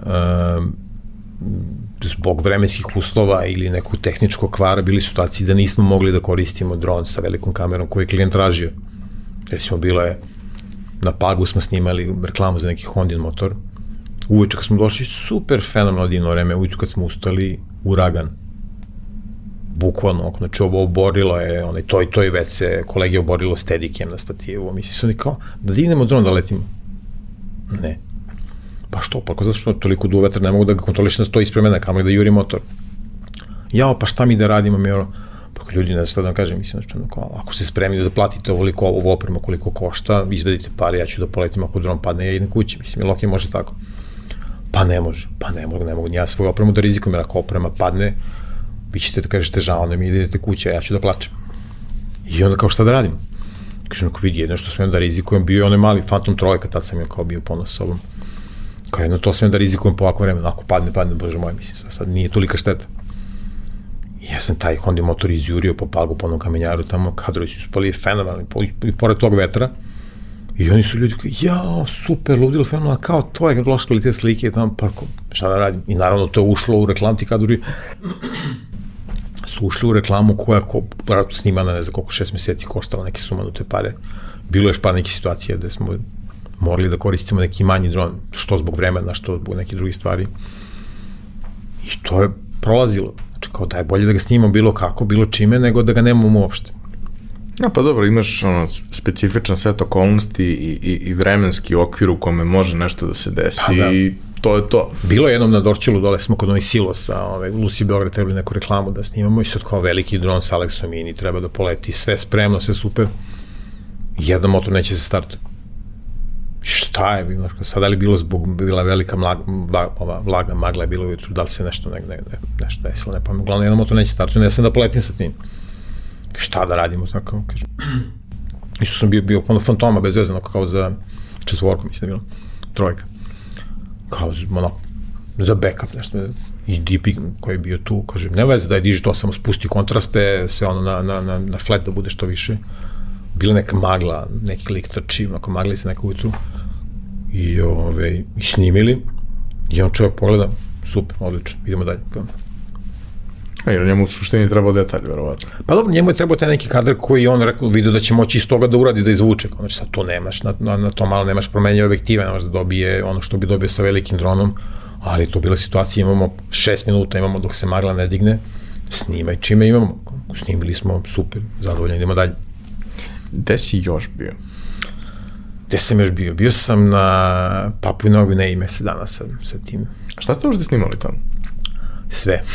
um, zbog vremenskih uslova ili nekog tehničkog kvara bili situaciji da nismo mogli da koristimo dron sa velikom kamerom koji je klijent tražio. Recimo, bilo je na Pagu smo snimali reklamu za neki Hondin motor. Uveče kad smo došli, super fenomenalno divno vreme, ujutru kad smo ustali, uragan. Bukvalno, znači ovo oborilo je, onaj, to i to i se kolege oborilo stedikem na stativu. Misli su oni kao, da dignemo dron da letimo. Ne. Pa što? Pa ako zato što toliko duo vetar ne mogu da ga kontroliš na sto ispred mene, kamo da juri motor. Jao, pa šta mi da radimo, mi ono, pa ljudi ne znam šta da vam kažem, mislim, znači, kao, ako ste spremni da platite ovoliko ovo opremu koliko košta, izvedite pare, ja ću da poletim ako dron padne, ja idem kući, mislim, jel ok, može tako? Pa ne može, pa ne mogu, ne mogu ja svoju opremu da rizikujem, jer ako oprema padne, vi ćete da kažete žao nam i da idete kući, a ja ću da plačem. I onda kao šta da radim? Kažem, ako vidi, jedno što smem da rizikujem, bio je onaj mali Phantom trojka, tad sam je kao bio ponos sobom. Kao jedno to smem da rizikujem po ovako vremenu, ako padne, padne, bože moj, mislim, sad, sad nije tolika šteta. I ja sam taj Honda motor izjurio po pagu, po onom kamenjaru tamo, kadrovi su spali fenomenalni, po, i pored tog vetra. I oni su ljudi koji, jao, super, ludilo, fenomenalno, kao to je loš kvalitet slike, tamo, pa šta da radim? I naravno to je ušlo u reklam, ti kadrovi su ušli u reklamu koja ko, snimana, ne znam koliko, šest meseci koštala neke sumanute pare. Bilo je još par nekih situacija gde smo morali da koristimo neki manji dron, što zbog vremena, što zbog nekih drugih stvari. I to je prolazilo. Znači, kao da je bolje da ga snimamo bilo kako, bilo čime, nego da ga nemamo uopšte. Ja, pa dobro, imaš ono, specifičan set okolnosti i, i, i vremenski okvir u kome može nešto da se desi Pa da. i to je to. Bilo je jednom na Dorčilu, dole smo kod onih silosa, ove, Lucy Beograd trebali neku reklamu da snimamo i sad kao veliki dron sa Alexom Mini treba da poleti, sve spremno, sve super. Jedan motor neće se startati. Šta je bilo? Sada li bilo zbog, bila velika mlaga, vla, ova, vlaga, magla je bilo ujutru, da li se nešto, ne, ne, ne, nešto desilo, ne pamet. Uglavnom, jedan motor neće startati, ne sam da poletim sa tim. Šta da radimo, tako, kažem. Isto sam bio, bio ono fantoma, bezvezano, kao za četvorku, mislim da bilo, trojka kao ono, za backup nešto. I DP koji je bio tu, kaže, ne veze da je diži to, samo spusti kontraste, sve ono na, na, na, na flat da bude što više. Bila neka magla, neki lik trči, onako magli se neko ujutru. I, ove, i snimili. I on čovjek pogleda, super, odlično, idemo dalje. A jer njemu u suštini trebao detalj, verovatno. Pa dobro, njemu je trebao taj neki kadar koji on rekao, vidio da će moći iz toga da uradi, da izvuče. Znači sad to nemaš, na, na, na to malo nemaš promenje objektive, nemaš da dobije ono što bi dobio sa velikim dronom, ali to bila situacija, imamo šest minuta, imamo dok se magla ne digne, snimaj čime imamo. Snimili smo, super, zadovoljni, idemo dalje. Gde si još bio? Gde sam još bio? Bio sam na Papu i Novi Gvineji mesec dana sa, sa tim. Šta ste možda snimali tamo? Sve.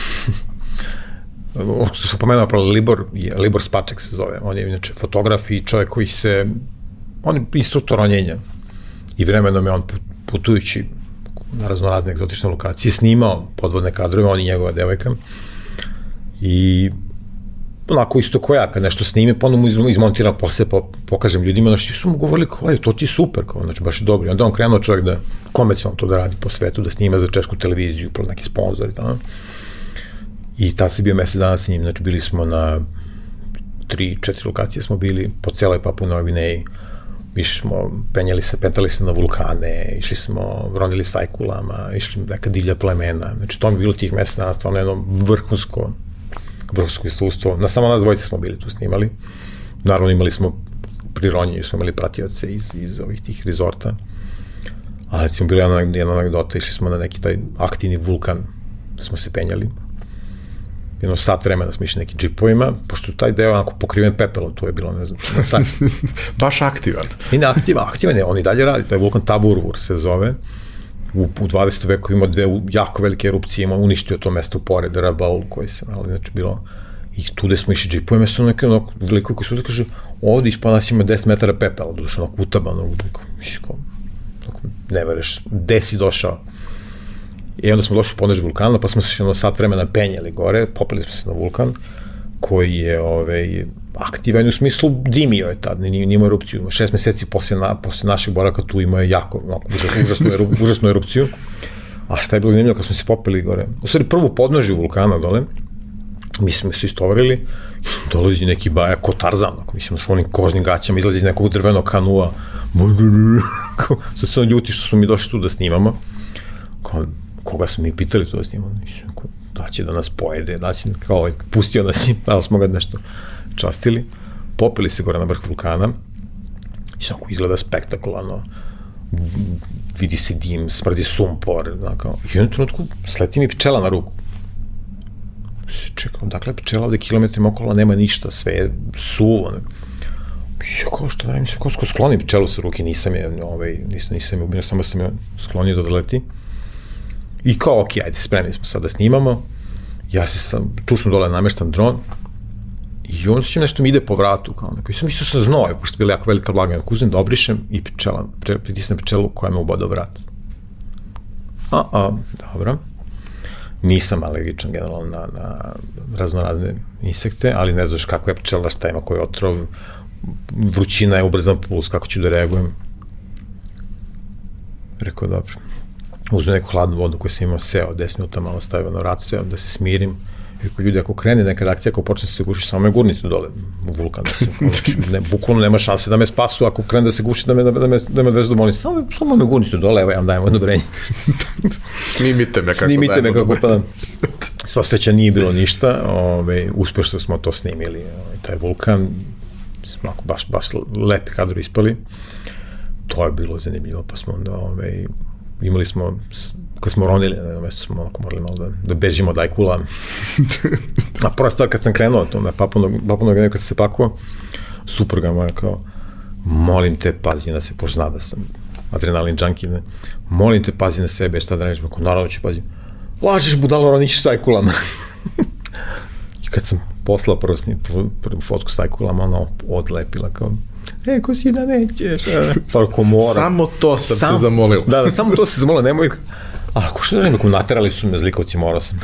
Što sam pomenuo, pravo, Libor, je, Libor Spaček se zove, on je inače fotograf i čovjek koji se, on je instruktor ronjenja i vremenom je on put- putujući na raznorazne egzotične lokacije snimao podvodne kadrove, on i njegova devojka i onako isto ko ja, kad nešto snime, pa onda mu iz- izmontira posle, po, pokažem ljudima, znači su mu govorili kao, "Ej, to ti je super, kao, znači baš je dobro. I onda on krenuo čovjek da komercijalno to da radi po svetu, da snima za češku televiziju, pro neki sponsor i tako. I tad se bio mesec dana sa njim, znači bili smo na tri, četiri lokacije smo bili po celoj Papu Novoj Gvineji. Išli smo, penjali se, petali se na vulkane, išli smo, ronili sajkulama, išli neka divlja plemena. Znači to mi je bilo tih mesec dana stvarno jedno vrhunsko, vrhunsko iskustvo. Na samo nas dvojice smo bili tu snimali. Naravno imali smo pri ronjenju smo imali pratioce iz, iz ovih tih rezorta. A recimo bila jedna, jedna anegdota, išli smo na neki taj aktivni vulkan, da smo se penjali jedno sat vremena smo išli nekim džipovima, pošto taj deo onako pokriven pepelom, to je bilo, ne znam, taj, Baš aktivan. i ne aktivan, aktivan je, on i dalje radi, taj vulkan Taburvur se zove, u, u 20. veku imao dve jako velike erupcije, imao uništio to mesto pored Rabaul koji se nalazi, znači bilo i tu gde smo išli džipovima, su neke onako veliko koji su da kaže, ovde ispod nas ima 10 metara pepela, duša onako utabano, veliko, miško, ne vereš, gde si došao? I onda smo došli u podnež vulkana, pa smo se ono sat vremena penjali gore, popeli smo se na vulkan, koji je ovaj, aktivan u smislu dimio je tad, nije, nije imao erupciju. Šest meseci posle, na, posle našeg boraka tu imao je jako, jako užasnu, užasnu, užasnu erupciju. A šta je bilo zanimljivo kad smo se popeli gore? U stvari prvo podnožje vulkana dole, mi smo se istovarili, dolazi neki baja ko Tarzan, ako mislim, što onim kožnim gaćama, izlazi iz nekog drvenog kanua, sad se on ljuti što smo mi došli tu da snimamo, kao, koga smo mi pitali to da snimamo, da će da nas pojede, da će, kao, ovaj, pustio nas i da smo ga nešto častili, popili se gore na vrh vulkana, i samo izgleda spektakularno, vidi se dim, smrdi sumpor, da, kao, i u jednom trenutku sleti mi pčela na ruku, čekam, dakle, pčela ovde kilometrima okolo nema ništa, sve je suvo. Ja kao što da se kao skloni pčelu sa ruke, nisam je, ovaj, nisam, nisam je ubio, samo sam je sklonio da doleti. I kao, ok, ajde, spremni smo sad da snimamo. Ja se sam, čušno dole nameštam dron, I on se nešto mi ide po vratu, kao neko. I sam mislio sam znoje, pošto je bila jako velika vlaga. Ja uzem da obrišem i pčela, pritisnem pčelu koja me ubada vrat. A, a, dobro nisam alergičan generalno na, na raznorazne insekte, ali ne znaš kako je pčela, šta ima, koji otrov, vrućina je ubrzan puls, kako ću da reagujem. Rekao, dobro. Uzu neku hladnu vodu koju sam imao, seo 10 minuta, malo stavio na vrat, seo da se smirim. Rekao, ljudi, ako krene neka reakcija, ako počne se guši, samo me gurnite dole u vulkan. Da se, ne, bukvalno nema šanse da me spasu, ako krene da se guši, da me, da, da me, da me odvezu do bolnice. Samo, samo me gurnite dole, evo ja vam dajem odobrenje. Snimite me kako Snimite me kako pa Sva sreća nije bilo ništa, ove, uspešno smo to snimili, ove, taj vulkan, smo baš, baš lepi kadro ispali. To je bilo zanimljivo, pa smo onda ove, imali smo kad smo ronili na jednom mestu smo onako morali malo da, da bežimo od ajkula. A prva stvar kad sam krenuo to na papunog, papunog kad se pakuo, supruga moja kao, molim te, pazi na se, pošto zna da sam adrenalin junkie, ne? molim te, pazi na sebe, šta da ako naravno ću pazi. Lažeš budalo, ronićeš s ajkulama. I kad sam poslao prvo, prvu, prvu fotku s ajkulama, ona odlepila kao, e, ko si da nećeš, pa ko mora. Samo to sam Sam, te zamolila. Da, da, samo to se zamolila, nemoj, A ako što ne nekom naterali su me zlikovci, morao sam.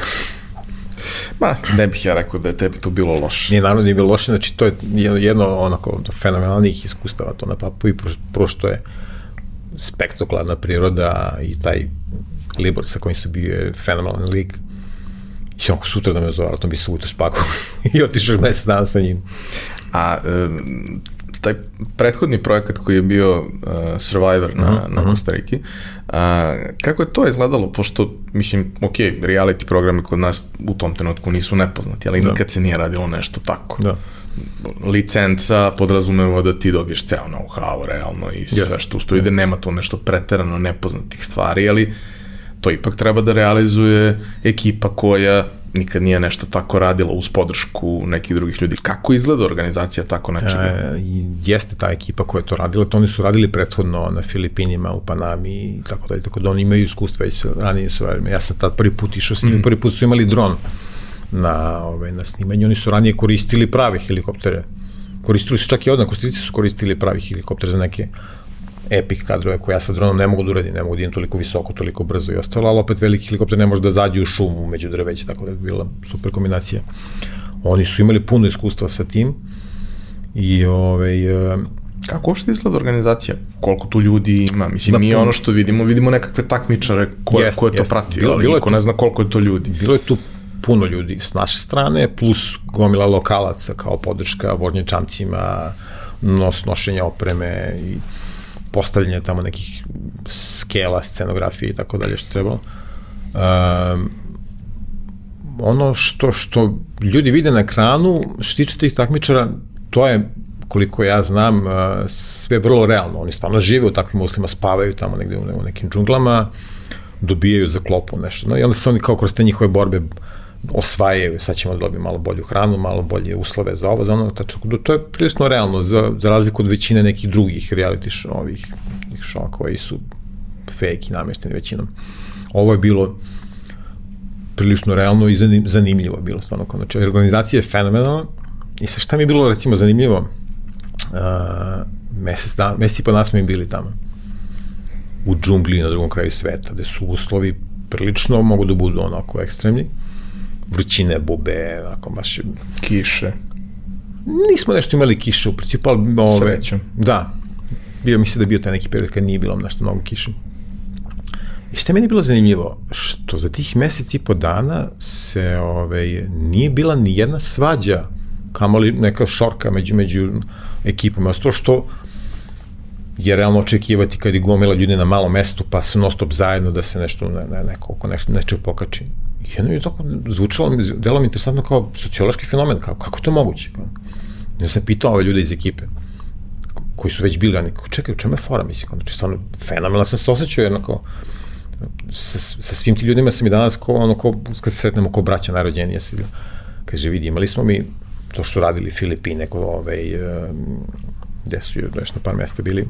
Ma, ne bih ja rekao da je tebi to bilo loše. Nije naravno nije bilo loše, znači to je jedno onako fenomenalnih iskustava to na papu i prošto je spektakularna priroda i taj Libor sa kojim se bio je fenomenalan lik. I onako sutra da me zove, to bi se uto spakao i otišao mesec dana sa njim. A e, taj prethodni projekat koji je bio uh, Survivor na, uh -huh, na Kostariki, uh, kako je to izgledalo, pošto, mislim, ok, reality programi kod nas u tom trenutku nisu nepoznati, ali da. nikad se nije radilo nešto tako. Da. Licenca podrazumeva da ti dobiješ ceo know-how, realno, i sve yes. što ustoji, da nema tu nešto preterano nepoznatih stvari, ali to ipak treba da realizuje ekipa koja nikad nije nešto tako radila uz podršku nekih drugih ljudi. Kako izgleda organizacija tako nečega? E, jeste ta ekipa koja je to radila, to oni su radili prethodno na Filipinima, u Panami i tako dalje, tako da oni imaju iskustva već ranije su radili. Ja sam tad prvi put išao s njim, mm. prvi put su imali dron na, ovaj, na snimanju, oni su ranije koristili prave helikoptere. Koristili su čak i odna, Kostrici su koristili pravi helikopter za neke epic kadrove koje ja sa dronom ne mogu da uradim, ne mogu da idem toliko visoko, toliko brzo i ostalo, ali opet veliki helikopter ne može da zađe u šumu među drveće, tako da je bila super kombinacija. Oni su imali puno iskustva sa tim i ovaj, Kako što izgleda organizacija? Koliko tu ljudi ima? Mislim, da, mi ono što vidimo, vidimo nekakve takmičare koje, jest, koje to jest. prati, bilo, ali bilo niko ne zna koliko je to ljudi. Bilo je tu puno ljudi s naše strane, plus gomila lokalaca kao podrška vožnječamcima, nos, nošenja opreme i postavljanje tamo nekih skela, scenografije i tako dalje što trebalo. Um, ono što, što ljudi vide na ekranu, što tiče tih takmičara, to je koliko ja znam, uh, sve vrlo realno. Oni stvarno žive u takvim uslima, spavaju tamo negde u, nekim džunglama, dobijaju za klopu nešto. No, I onda se oni kao kroz te njihove borbe osvajaju, sad ćemo da dobiti malo bolju hranu, malo bolje uslove za ovo, za ono, tačno, to je prilično realno, za, za razliku od većine nekih drugih reality show, ovih šova koji su fake i namešteni većinom. Ovo je bilo prilično realno i zanimljivo bilo stvarno. Znači, organizacija je fenomenalna i sa šta mi je bilo recimo zanimljivo, uh, mesec, dan, mesec i po nas smo im bili tamo u džungli na drugom kraju sveta, gde su uslovi prilično mogu da budu onako ekstremni. Vrućine, bube, onako baš... Kiše. Nismo nešto imali kiše u principu, ali ove... Srećom. Da. Bio, mislim da je bio taj neki period kad nije bilo nešto mnogo kiše. I što je meni bilo zanimljivo, što za tih meseci i po dana se ove, nije bila ni jedna svađa, kamoli neka šorka među, među ekipama, to što je realno očekivati kad je gomila ljudi na malom mestu, pa se non stop zajedno da se nešto, ne, ne, neko, oko nešto, nečeg pokači. Jedno je tako zvučalo, delo mi interesantno kao sociološki fenomen, kao, kako to moguće? Kao. Ja sam pitao ove ljude iz ekipe, koji su već bili, oni, čekaj, u čemu je fora, mislim, znači, stvarno, fenomenalno sam se osjećao, jednako, sa, sa svim ti ljudima sam i danas ko, ono, ko, kad se sretnemo ko braća najrođenija, se, kaže, vidi, imali smo mi to što su radili Filipine, kod ove, ovaj, gde su još na par mesta bili,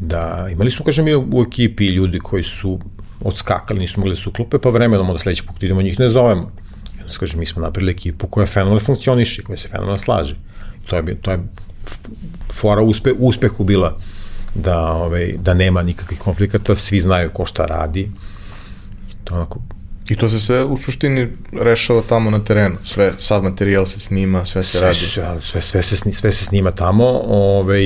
da imali smo, kažem, i u ekipi ljudi koji su odskakali, nisu mogli da se uklope, pa vremenom onda sledeći put idemo, njih ne zovemo. Onda kažem, mi smo napravili ekipu koja fenomenalno funkcioniše, koja se fenomenalno slaže. To je, to je fora uspe, uspehu bila da, ovaj, da nema nikakvih konflikata, svi znaju ko šta radi. I to onako I to se sve u suštini rešava tamo na terenu. Sve, sad materijal se snima, sve se sve, radi. Sve, sve, sve, se, sni, sve se snima tamo. Ove,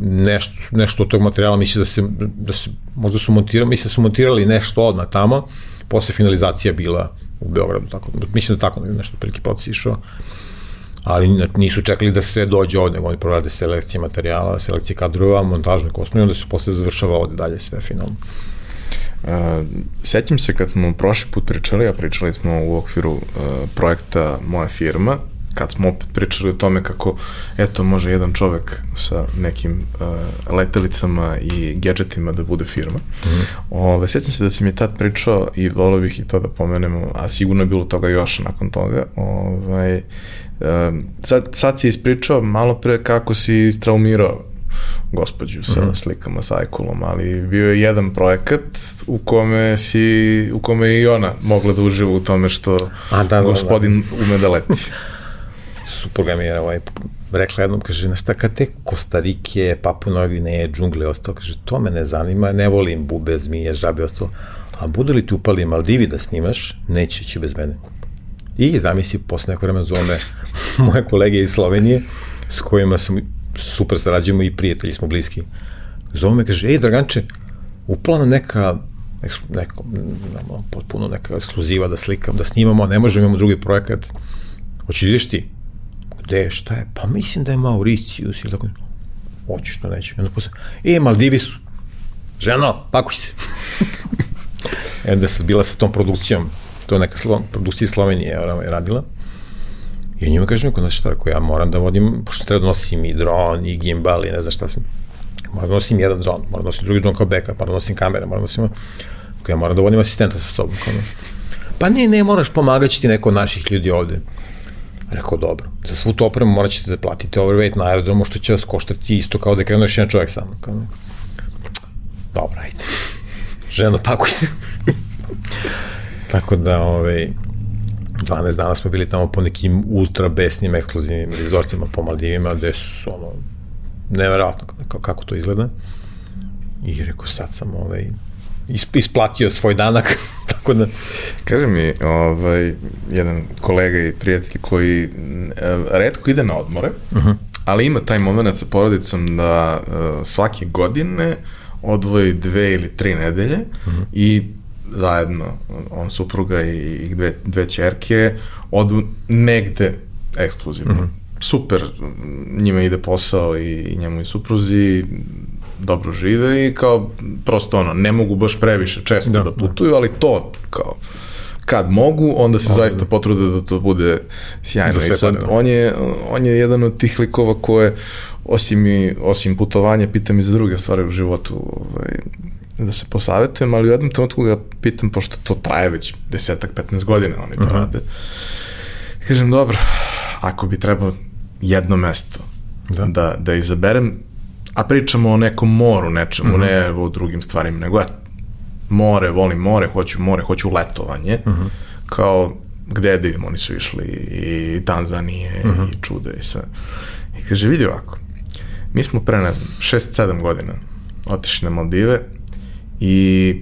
nešto, nešto od tog materijala misli da se, da se možda su montirali, misle da su montirali nešto odmah tamo, posle finalizacija bila u Beogradu, tako, mislim da tako nešto prilike proces išao, ali nisu čekali da sve dođe ovde, nego oni prorade selekcije materijala, selekcije kadrova, montažne kosme i onda se posle završava ovde dalje sve finalno. Uh, sećam se kad smo prošli put pričali, a pričali smo u okviru uh, projekta Moja firma, kad smo opet pričali o tome kako, eto, može jedan čovek sa nekim uh, letelicama i gadgetima da bude firma. Mm -hmm. Ove, sećam se da si mi tad pričao i volio bih i to da pomenemo, a sigurno je bilo toga još nakon toga. Ovaj, uh, sad, sad si ispričao malo pre kako si istraumirao gospođu sa mm -hmm. slikama sa ajkulom, ali bio je jedan projekat u kome si, u kome je i ona mogla da uživa u tome što A, da, gospodin da, da. ume da leti. Supruga mi je ovaj, rekla jednom, kaže, na šta, kad te Kostarike, Papu Novi ne, džungle, ostalo, kaže, to me ne zanima, ne volim bube, zmije, žabe, ostalo, a budu li ti upali Maldivi da snimaš, neće će bez mene. I zamisli, posle neko vremena zove moje kolege iz Slovenije, s kojima sam super sarađujemo i prijatelji smo bliski. Zove me, kaže, ej, Draganče, upala nam neka neko, nemo, potpuno neka ekskluziva da slikam, da snimamo, ne možemo, imamo drugi projekat. Hoćeš da ideš ti? Gde, šta je? Pa mislim da je Mauricius ili tako. Hoću što neću. I onda posle, e, Maldivi su. Ženo, pakuj se. e, onda sam bila sa tom produkcijom, to neka slo, produkcija Slovenije je radila. I njima kažem, ako znaš šta, ako ja moram da vodim, pošto treba da nosim i dron, i gimbal, i ne znam šta sam. Moram da nosim jedan dron, moram da nosim drugi dron kao backup, moram da nosim kamere, moram da nosim... Ako ja moram da vodim asistenta sa sobom. Kao, pa ne, ne, moraš pomagati ti neko od naših ljudi ovde. Rekao, dobro, za svu tu opremu morat ćete da platite overweight na aerodromu, što će vas koštati isto kao da krenu još jedan čovjek samo. Kao, dobro, ajde. Ženo, pakuj se. Tako da, ovaj, 12 dana smo bili tamo po nekim ultra besnim ekskluzivnim rezortima po Maldivima, gde su ono, neverovatno kako, to izgleda. I rekao, sad sam ovaj, isplatio svoj danak, tako da... Kaže mi, ovaj, jedan kolega i prijatelj koji e, redko ide na odmore, uh -huh. ali ima taj moment sa porodicom da uh, svake godine odvoji dve ili tri nedelje uh -huh. i zajedno, on supruga i dve, dve čerke, odu negde ekskluzivno. Mm -hmm. Super, njima ide posao i, i njemu i supruzi, dobro žive i kao prosto ono, ne mogu baš previše često da, da, da. putuju, ali to kao kad mogu, onda se zaista da. potrude da to bude sjajno. I sad, on je, on je jedan od tih likova koje, osim, i, osim putovanja, pita mi za druge stvari u životu. Ovaj, da se posavetujem, ali u jednom trenutku ga pitam, pošto to traje već desetak, 15 godina, oni to uh mhm. -huh. rade. Kažem, dobro, ako bi trebao jedno mesto da, da, da izaberem, a pričamo o nekom moru, nečemu, mm -hmm. ne o drugim stvarima, nego ja more, volim more, hoću more, hoću letovanje, mm -hmm. kao gde da idemo, oni su išli i Tanzanije mm -hmm. i čude i sve. I kaže, vidi ovako, mi smo pre, ne znam, 6-7 godina otišli na Maldive i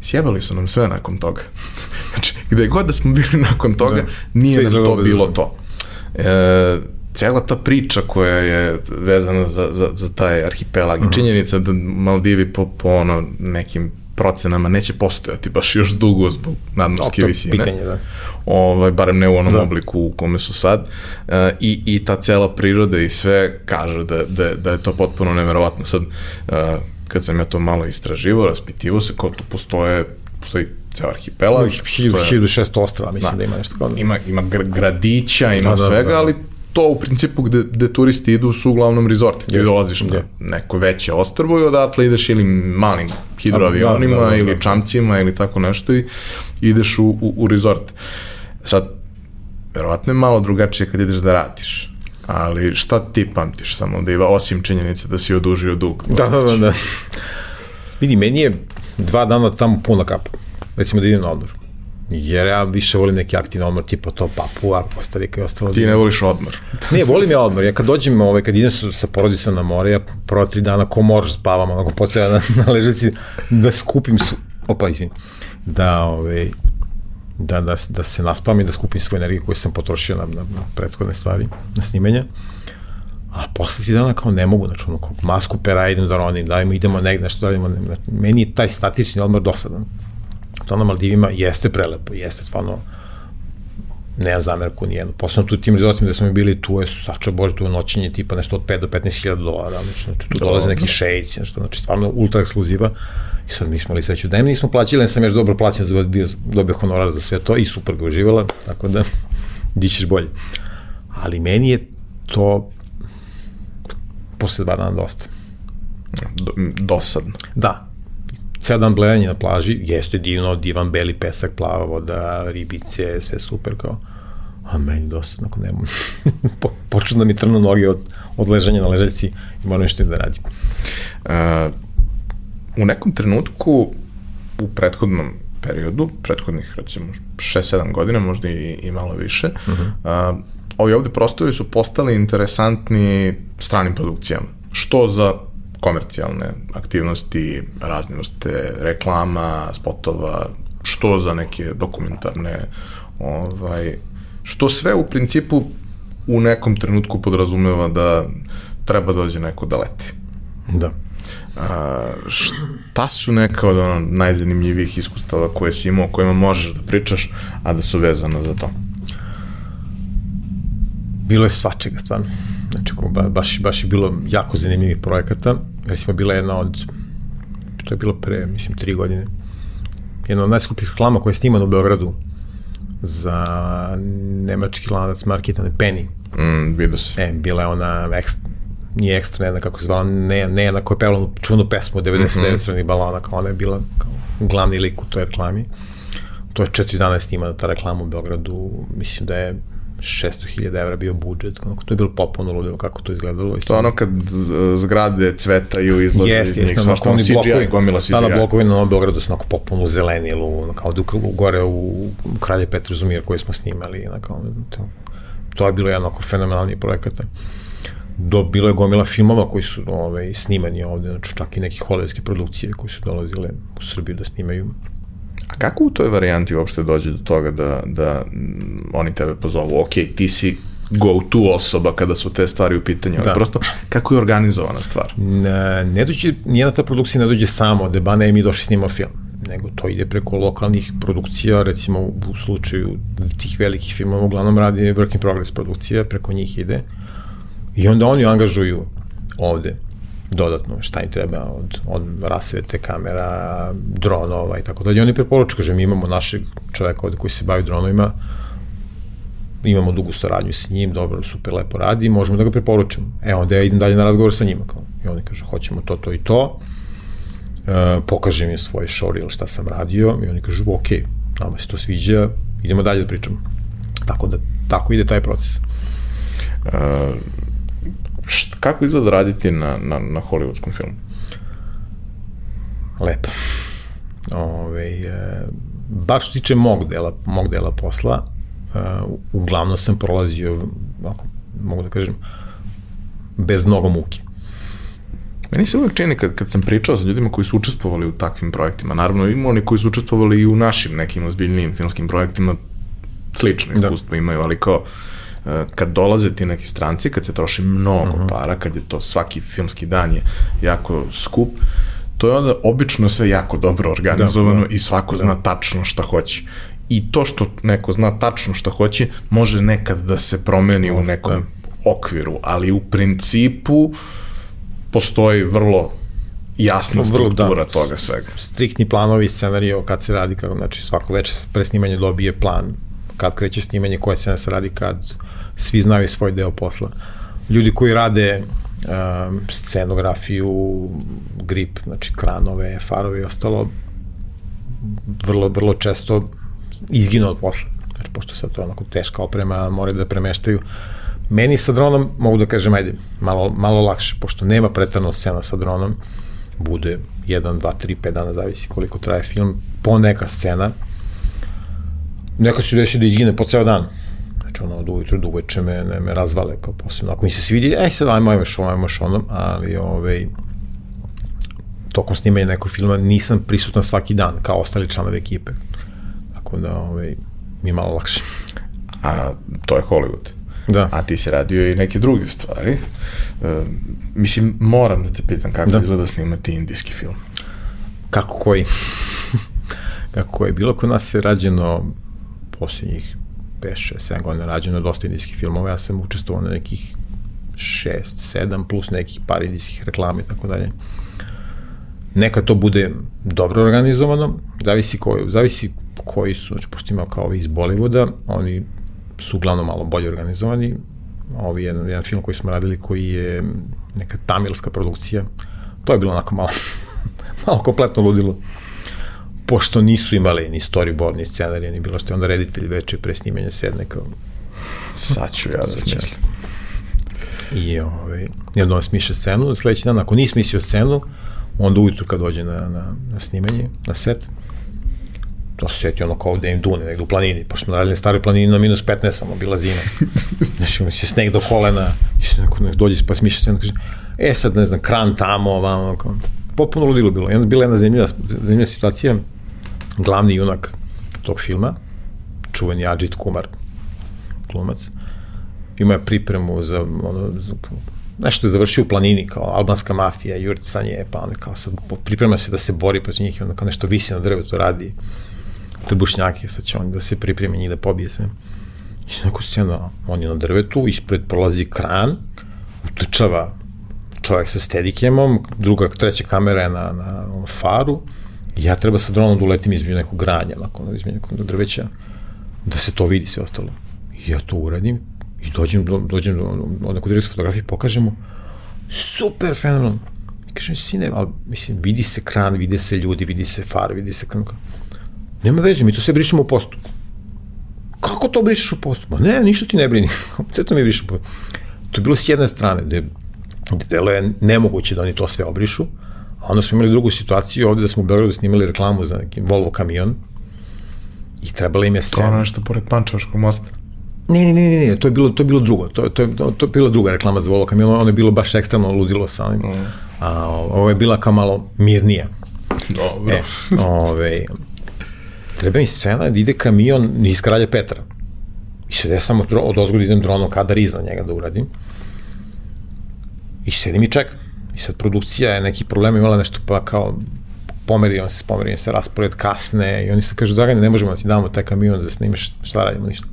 sjebali su nam sve nakon toga. znači, gde god da smo bili nakon toga, da. nije nam to bilo to. E, cela ta priča koja je vezana za, za, za taj arhipelag uh -huh. i činjenica da Maldivi po, po ono nekim procenama neće postojati baš još dugo zbog nadmorske visine. Pitanje, da. Ovaj, barem ne u onom da. obliku u kome su sad. E, i, I ta cela priroda i sve kaže da, da, da je to potpuno neverovatno. Sad, e, kad sam ja to malo istraživo, raspitivo se kao tu postoje, postoji ceo arhipelag. 1600 ostrava, mislim da, da ima nešto kao da. Ima, ima gradića, ima da, da, svega, da, da. ali to u principu gde, gde turisti idu su uglavnom rezorti. Ti dolaziš na neko veće ostrvo i odatle ideš ili malim hidroavionima da, da, da, da, ili čamcima ili tako nešto i ideš u, u, u rezort. Sad, verovatno je malo drugačije kad ideš da radiš. Ali šta ti pamtiš samo da ima, osim činjenice da si odužio dug? Da, da, da, da. Vidi, meni je dva dana tamo puna kapa. Recimo da idem na odmor jer ja više volim neki aktivni odmor, tipa to Papua, Kostarika i ostalo. Ti ne voliš odmor? ne, volim ja odmor. Ja kad dođem, ovaj, kad idem sa porodicom na more, ja prvo tri dana ko možeš spavam, onako po cijela na, na ležaci, da skupim, su, opa, izvini, da, ovaj, da, da, da se naspavam i da skupim svoju energiju koju sam potrošio na, na, na prethodne stvari, na snimanje. A posle ti dana kao ne mogu, znači ono, kao masku pera idem da ronim, dajmo, idemo negde, nešto da radimo. Meni je taj statični odmor dosadan to na Maldivima jeste prelepo, jeste stvarno nema zamerku nijednu. Posledno tu tim rezultatima da smo bili, tu je sača bože, tu je noćenje tipa nešto od 5 do 15 hiljada dolara, znači, znači tu dolaze neki šejci, nešto, znači stvarno ultra ekskluziva. I sad mi smo imali sreću da im nismo plaćali, ne sam još dobro plaćen za bio, dobio honorar za sve to i super ga uživala, tako da dićeš bolje. Ali meni je to posle dva dana dosta. Do, dosadno. Da, ceo dan blejanje na plaži, jeste divno, divan beli pesak, plava voda, ribice, sve super kao, a meni dosta, ako nema, po, počnu da mi trnu noge od, od ležanja na ležaljci i moram nešto da radim. Uh, u nekom trenutku, u prethodnom periodu, prethodnih recimo 6-7 godina, možda i, i malo više, uh -huh. uh, ovi ovde prostori su postali interesantni stranim produkcijama. Što za komercijalne aktivnosti, razne vrste reklama, spotova, što za neke dokumentarne, ovaj, što sve u principu u nekom trenutku podrazumeva da treba dođe neko da leti. Da. A, šta su neka od ono, najzanimljivijih iskustava koje si imao, o kojima možeš da pričaš, a da su vezana za to? Bilo je svačega, stvarno. Znači, ba, baš, baš je bilo jako zanimljivih projekata. Recimo, bila jedna od, to je bilo pre, mislim, tri godine, jedna od najskupih reklama koja je snimana u Beogradu za nemački lanac marketane Penny. Mm, vidio se. E, bila je ona ekstra, nije ekstra, ne kako se zvala, ne, ne na koja je pevala čuvenu pesmu 99 mm -hmm. stranih balona, kao ona je bila kao glavni lik u toj reklami. To je četiri dana snimana ta reklama u Beogradu, mislim da je 600.000 evra bio budžet, onako, to je bilo popuno ludilo kako to izgledalo. To je ono kad zgrade cvetaju, izlaze yes, iz njih, svašta ono CGI, gomila CGI. Tada blokovi na Novom Beogradu su onako popuno zelenilu, ono, kao da gore u Kralje Petru Zumir koji smo snimali, onako, to, to je bilo jednako fenomenalni projekata. Do, bilo je gomila filmova koji su ove, ovaj, snimani ovde, znači čak i neke hollywoodske produkcije koji su dolazile u Srbiju da snimaju A kako u toj varijanti uopšte dođe do toga da, da oni tebe pozovu, ok, ti si go-to osoba kada su te stvari u pitanju, da. prosto kako je organizovana stvar? Ne, ne dođe, nijedna ta produkcija ne dođe samo, da ba ne mi došli snima film, nego to ide preko lokalnih produkcija, recimo u slučaju tih velikih filmova uglavnom radi work in progress produkcija, preko njih ide i onda oni angažuju ovde dodatno šta im treba od, od rasvete, kamera, dronova i tako dalje. Oni preporučuju, kaže, mi imamo našeg čoveka ovde koji se bavi dronovima, imamo dugu saradnju s njim, dobro, super, lepo radi, možemo da ga preporučimo. E, onda ja idem dalje na razgovor sa njima, kao, i oni kažu, hoćemo to, to i to, e, pokažem im svoj showreel šta sam radio, i oni kažu, ok, nama se to sviđa, idemo dalje da pričamo. Tako da, tako ide taj proces. Uh, Št, kako izgleda raditi na, na, na hollywoodskom filmu? Lepo. Ove, e, baš što tiče mog dela, mog dela posla, e, uglavnom sam prolazio, ako mogu da kažem, bez mnogo muke. Meni se uvek čini kad, kad sam pričao sa ljudima koji su učestvovali u takvim projektima, naravno ima oni koji su učestvovali i u našim nekim ozbiljnijim filmskim projektima, slično da. iskustvo imaju, ali kao e, kad dolaze ti neki stranci, kad se troši mnogo uh mhm. -huh. para, kad je to svaki filmski dan je jako skup, to je onda obično sve jako dobro organizovano da, da. i svako da. zna tačno šta hoće. I to što neko zna tačno šta hoće, može nekad da se promeni u nekom da. okviru, ali u principu postoji vrlo jasna struktura da, toga svega. Striktni planovi, scenarijo, kad se radi, kako, znači svako veče pre snimanja dobije plan, kad kreće snimanje, koje scena se radi, kad svi znaju svoj deo posla. Ljudi koji rade um, scenografiju, grip, znači kranove, farove i ostalo, vrlo, vrlo često izginu od posla. Znači, pošto sad to je onako teška oprema, moraju da premeštaju. Meni sa dronom, mogu da kažem, ajde, malo, malo lakše, pošto nema pretarno scena sa dronom, bude 1, 2, 3, 5 dana, zavisi koliko traje film, po neka scena, neka se desi da izgine po ceo dan, Znači, ono, od ujutru do uveče me, ne, me razvale, kao posebno. Ako mi se svidi, ej, sad ajmo, ajmo još ovo, ajmo još ono, ali, ovaj, tokom snimanja nekog filma nisam prisutan svaki dan, kao ostali članovi ekipe. Tako da, ovaj, mi je malo lakše. A to je Hollywood. Da. A ti si radio i neke druge stvari. E, mislim, moram da te pitam kako da. izgleda snimati indijski film. Kako koji? kako koji? Bilo kod nas se rađeno posljednjih 5, 6, 7 godina rađeno dosta indijskih filmova, ja sam učestvovao na nekih 6, 7 plus nekih par indijskih reklama i tako dalje. Neka to bude dobro organizovano, zavisi koji, zavisi koji su, znači pošto ima kao ovi iz Bollywooda, oni su uglavnom malo bolje organizovani. Ovi jedan, jedan film koji smo radili koji je neka tamilska produkcija, to je bilo onako malo, malo kompletno ludilo pošto nisu imali ni storyboard, ni scenarije, ni bilo što onda reditelj veče pre snimanja sedne kao sad ću ja da smislim. I ovaj, jedno smiše scenu, sledeći dan, ako nisi mislio scenu, onda ujutru kad dođe na, na, na snimanje, na set, to se sjeti ono kao da im dune, negde u planini, pošto smo radili na staroj planini na minus 15, ono, bila zima. Znači, mi se sneg do kolena, i se neko dođe pa smiše scenu, kaže, e sad, ne znam, kran tamo, ovamo, kao, popuno ludilo bilo. I onda bila jedna zanimljiva, zanimljiva situacija, glavni junak tog filma, čuveni Ajit Kumar, glumac, ima je pripremu za, ono, za nešto je završio u planini, kao albanska mafija, jurcanje, pa on kao sad priprema se da se bori protiv njih i onda kao nešto visi na drvetu radi, trbušnjake, sad će on da se pripremi njih da pobije sve. I što neku scenu, on je na drvetu, ispred prolazi kran, utrčava čovjek sa stedikemom, druga, treća kamera je na, na faru, ja treba sa dronom da uletim između nekog granja, nakon, između nekog drveća, da se to vidi sve ostalo. I ja to uradim i dođem, do, dođem do, do neku direktnu fotografiju, pokažemo, super, fenomenalno. Kažem, sine, ali, mislim, vidi se kran, vidi se ljudi, vidi se far, vidi se kran. Nema veze, mi to sve brišemo u postu. Kako to brišeš u postu? Ma ne, ništa ti ne brini. sve to mi brišemo. To je bilo s jedne strane, gde, gde delo je nemoguće da oni to sve obrišu, A onda smo imali drugu situaciju ovde da smo u Beogradu snimali reklamu za neki Volvo kamion i trebala im je scena. To nešto pored Pančevaškog mosta. Ne, ne, ne, ne, to je bilo, to je bilo drugo. To, to, to, to je bila druga reklama za Volvo kamion, ono je bilo baš ekstremno ludilo sa onim. Mm. A ovo je bila kao malo mirnija. Dobro. E, ove, treba mi scena da ide kamion iz Kralja Petra. I sad ja samo od ozgodi idem dronom kadar iznad njega da uradim. I sedim i čekam. I sad produkcija je neki problem imala nešto pa kao pomerio se, pomerio se raspored kasne i oni se kažu, Dragane, ne možemo da ti damo taj kamion da snimiš, šta radimo, ništa.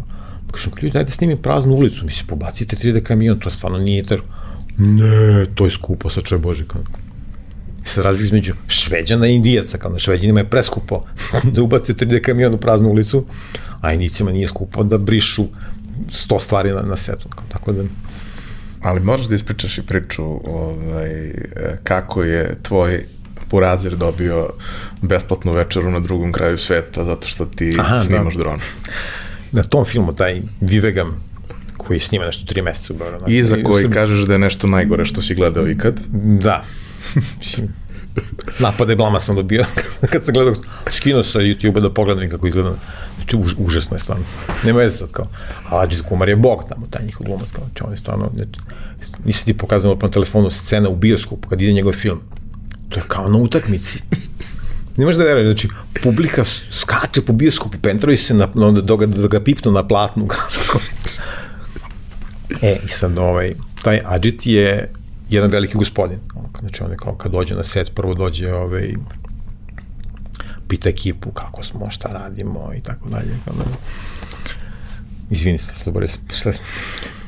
Pa kažu, ljudi, dajte snimim praznu ulicu, mi se pobacite 3D kamion, to stvarno nije ter. Ne, to je skupo, sa čuje Bože, kao. Sad razlik između šveđana i indijaca, kao na šveđanima je preskupo da ubace 3D kamion u praznu ulicu, a indijcima nije skupo da brišu sto stvari na, na setu. Tako da, Ali možeš da ispričaš i priču ovaj, kako je tvoj Burazir dobio besplatnu večeru na drugom kraju sveta zato što ti Aha, da. snimaš da. dron. Na tom filmu, taj Vivegam, koji snima nešto tri meseca u Beogradu. I za koji kažeš da je nešto najgore što si gledao ikad. Da. Napade blama sam dobio kad sam gledao, skinuo sa YouTube-a da pogledam kako izgleda. Znači, už, užasno je stvarno. Nema veze sad kao. A Ađid Kumar je bog tamo, taj njihov glumac. Kao, znači, on je stvarno, znači, nisi ti pokazano na telefonu scena u bioskopu kad ide njegov film. To je kao na utakmici. Ne možeš da veruješ, znači, publika skače po bioskopu, pentrovi se na, onda da ga, da ga pipnu na platnu. e, i sad ovaj, taj Adžit je jedan veliki gospodin. Znači, on je kao kad dođe na set, prvo dođe ovaj, pita ekipu kako smo, šta radimo i tako dalje. Izvini se, sad bolje, šta sam...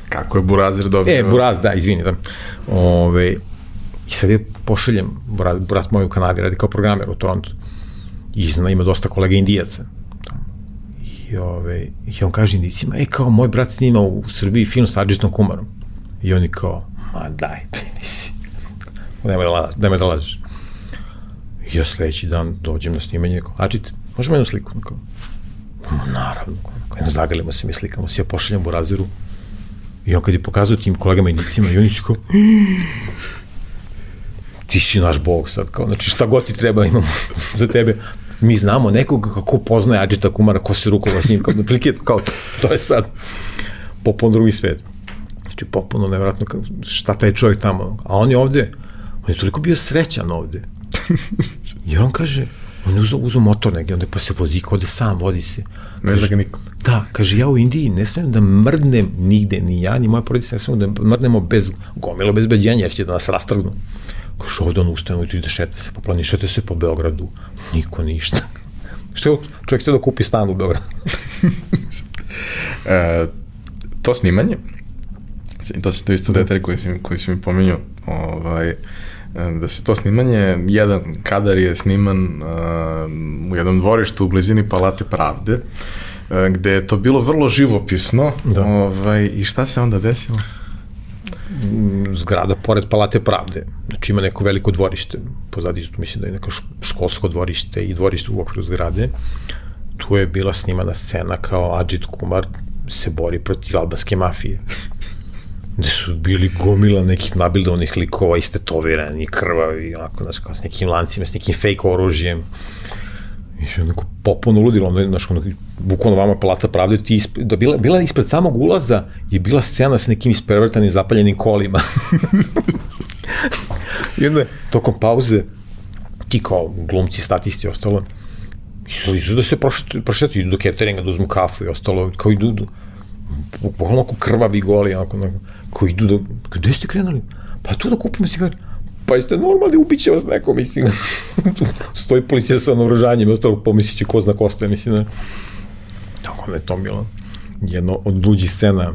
Kako je Burazir dobio? E, Buraz, da, izvini, da. Ove, I sad je pošaljem, Buraz, Buraz moj u Kanadi radi kao programer u Torontu. I zna, ima dosta kolega indijaca. I, ove, I on kaže indicima, e, kao, moj brat snima u Srbiji film sa Adžitom Kumarom. I oni kao, ma daj, nisi. Nemoj da lažeš, nemoj da lažeš. I ja sledeći dan dođem na snimanje, kao, Adžit, možemo jednu sliku? Kao, ma naravno, kao, ne zagalimo se, mi slikamo se, ja pošaljam Buraziru. I on kad je pokazao tim kolegama indicima, i oni su kao, ti si naš bog sad, kao, znači šta god ti treba imamo za tebe. Mi znamo nekoga kako poznaje Adžita Kumara, ko se rukova s njim, kao, kao to, to je sad popun drugi svet. Znači, popuno nevratno šta taj čovjek tamo. A on je ovde, on je toliko bio srećan ovde. I on kaže, on je uzao, uzao motor negdje, onda pa se vozi, ode sam, vodi se. Ne zna ga niko. Da, kaže, ja u Indiji ne smijem da mrdnem nigde, ni ja, ni moja porodica ne smijem da mrdnemo bez gomila, bez beđenja, jer će da nas rastrgnu. Kaže, ovde on ustane, ujutru ide šeta se po plani, šeta se po Beogradu. Niko ništa. Što je čovjek htio da kupi stan u Beogradu? e, to snimanje, to, to isto da. detalj koji si, koji si mi pominjao, ovaj, da se to snimanje, jedan kadar je sniman uh, u jednom dvorištu u blizini Palate Pravde, uh, gde je to bilo vrlo živopisno da. ovaj, i šta se onda desilo? zgrada pored Palate Pravde. Znači ima neko veliko dvorište, pozadi mislim da je neko školsko dvorište i dvorište u okviru zgrade. Tu je bila snimana scena kao Adžit Kumar se bori protiv albanske mafije. Gde su bili gomila nekih nabildovanih likova, istetovirani, krvavi, onako, znači, kao s nekim lancima, s nekim fake oružjem. I što onako popuno ludilo, ono, znaš, ono, bukvalno vama plata pravde, ti isp... da bila, bila ispred samog ulaza je bila scena s nekim isprevrtanim zapaljenim kolima. I onda tokom pauze, ti kao glumci, statisti i ostalo, izu da se prošetaju, idu do cateringa, da uzmu kafu i ostalo, kao idu, bukvalno ako krvavi goli, onako, onako, koji idu da, gde ste krenuli? Pa tu da kupimo cigaret pa jeste normalni, ubiće vas neko, mislim. stoji policija sa naoružanjem, ostalo pomisliće ko zna ko ste, mislim. Da. Tako je to bilo jedno od luđih scena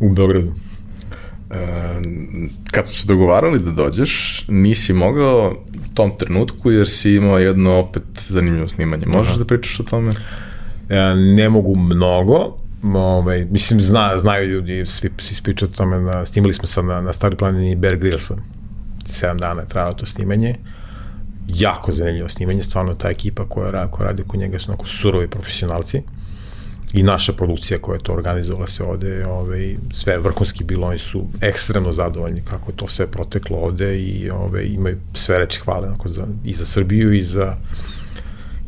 u Beogradu. E, kad smo se dogovarali da dođeš, nisi mogao u tom trenutku jer si imao jedno opet zanimljivo snimanje. Možeš Aha. da pričaš o tome? E, ne mogu mnogo, ovaj, mislim, zna, znaju ljudi, svi, svi pričaju o tome, na, snimali smo sad na, na Stari planini Bear Grillsa, 7 dana je trajalo to snimanje. Jako zanimljivo snimanje, stvarno ta ekipa koja, koja radi oko njega su onako surovi profesionalci i naša produkcija koja je to organizovala se ovde, ovaj, sve vrhunski bilo, oni su ekstremno zadovoljni kako je to sve proteklo ovde i ovaj, imaju sve reči hvale onako, za, i za Srbiju i za,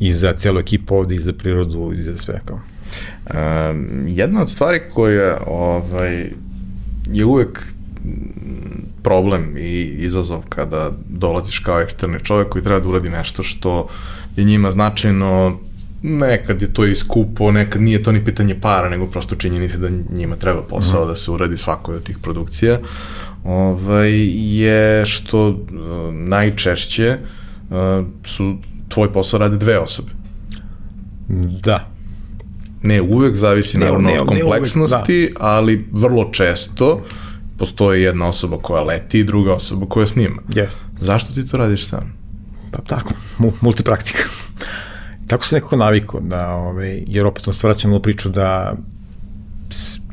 i za celu ekipu ovde i za prirodu i za sve. Kao. Jedna od stvari koja ovaj, je uvek problem i izazov kada dolaziš kao eksterni čovek koji treba da uradi nešto što je njima značajno nekad je to i skupo, nekad nije to ni pitanje para, nego prosto činjenica da njima treba posao mm. da se uradi svakoj od tih produkcija, ovaj, je što uh, najčešće uh, su tvoj posao rade dve osobe. Da. Ne uvek, zavisi ne, naravno ne, od kompleksnosti, ne uvek, da. ali vrlo često postoji jedna osoba koja leti i druga osoba koja snima. Yes. Zašto ti to radiš sam? Pa tako, multipraktika. tako se nekako navikao, da, ove, ovaj, jer opet on svraćam na priču da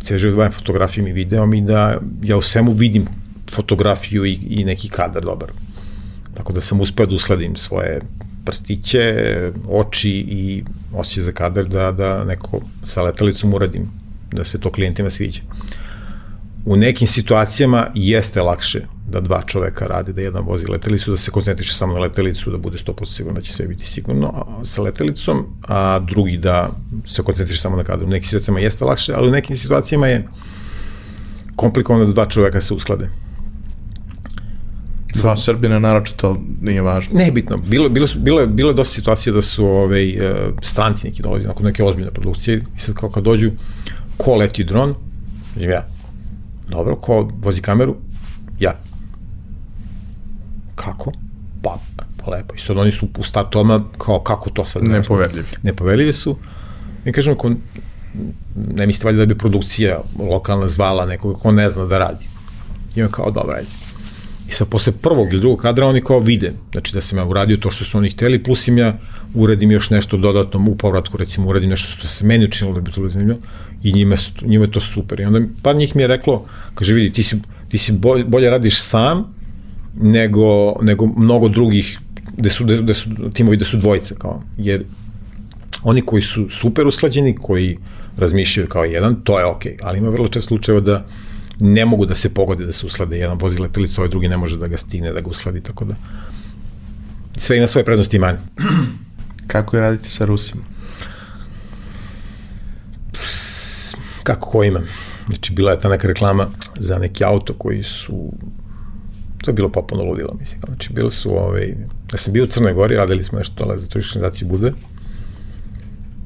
cijel život bavim fotografijom i videom i da ja u svemu vidim fotografiju i, i neki kadar dobar. Tako da sam uspeo da usledim svoje prstiće, oči i osjećaj za kadar da, da neko sa letalicom uradim, da se to klijentima sviđa. U nekim situacijama jeste lakše da dva čoveka rade, da jedan vozi letelicu, da se koncentriše samo na letelicu, da bude 100% sigurno da će sve biti sigurno sa letelicom, a drugi da se koncentriše samo na kadru. U nekim situacijama jeste lakše, ali u nekim situacijama je komplikovano da dva čoveka se usklade. Za Srbina naročito nije važno. Ne, bitno. Bilo, bilo, bilo, je, bilo je dosta situacija da su ovaj, e, stranci neki dolazi nakon neke ozbiljne produkcije i sad kao kad dođu ko leti dron, ja, dobro, ko vozi kameru, ja. Kako? Pa, pa lepo. I sad oni su u startu odmah kao kako to sad? Nepoverljivi. Nepoverljivi su. I kažem, ako ne mislite valjda da bi produkcija lokalna zvala nekoga ko ne zna da radi. I on kao, dobro, ajde. I sad posle prvog ili drugog kadra oni kao vide, znači da sam ja uradio to što su oni hteli, plus im ja uradim još nešto dodatno u povratku, recimo uradim nešto što se meni učinilo da bi to bilo zanimljivo i njima, njima je to super. I onda par njih mi je reklo, kaže vidi, ti si, ti si bolje, bolje radiš sam nego, nego mnogo drugih gde su, gde su timovi gde su dvojice, kao, jer oni koji su super usklađeni, koji razmišljaju kao jedan, to je okej, okay. ali ima vrlo čest slučajeva da ne mogu da se pogode da se uslade, jedan vozi letelicu, ovaj drugi ne može da ga stigne, da ga usladi, tako da sve ima svoje prednosti i manje. Kako je raditi sa Rusima? kako ko ima. Znači, bila je ta neka reklama za neki auto koji su to je bilo popuno ludilo, mislim. Znači, bili su, ovaj, ja sam bio u Crnoj Gori, radili smo nešto dole za turističku organizaciju Bude,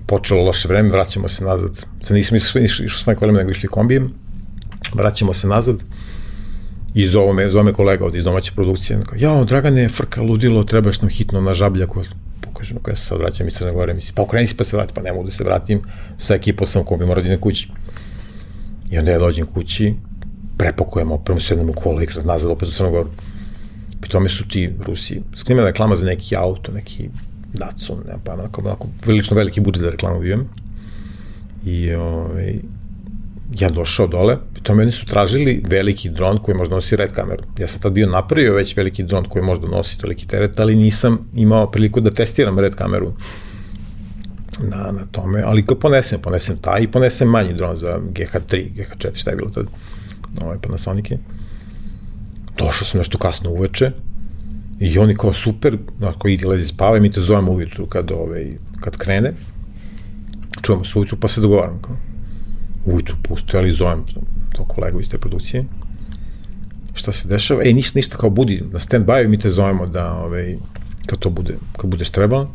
počelo loše vreme, vraćamo se nazad. Sad nismo išli, išli s kolima, nego išli kombijem, vraćamo se nazad, i zove me, zove me kolega od iz domaće produkcije, kao, ja, Dragane, frka, ludilo, trebaš nam hitno na žabljaku, pokažem, ja se sad vraćam iz Crne Gore, mislim, pa okreni se pa se vratim, pa ne mogu da se vratim, sa ekipom sam ko bi morao da kući. I onda ja dođem kući, prepakujem opremu, sednem u kola i krat nazad opet u Crnu Goru. Pri tome su ti Rusi. Snima reklama za neki auto, neki Datsun, ne pa onako, onako velično veliki budžet za reklamu bio. I ovaj, ja došao dole, pri tome oni su tražili veliki dron koji možda nosi red kameru. Ja sam tad bio napravio već veliki dron koji možda nosi toliki teret, ali nisam imao priliku da testiram red kameru na, na tome, ali kao ponesem, ponesem taj i ponesem manji dron za GH3, GH4, šta je bilo tad, ovaj Panasonic je. Došao sam nešto kasno uveče i oni kao super, ako ide lezi spava mi te zovemo ujutru kad, ovaj, kad krene, čujemo se ujutru pa se dogovaram kao ujutru pusto, ali zovem to kolegu iz te produkcije, šta se dešava, ej, ništa, ništa, kao budi na stand by, mi te zovemo da, ovaj, kad to bude, kad budeš trebalo,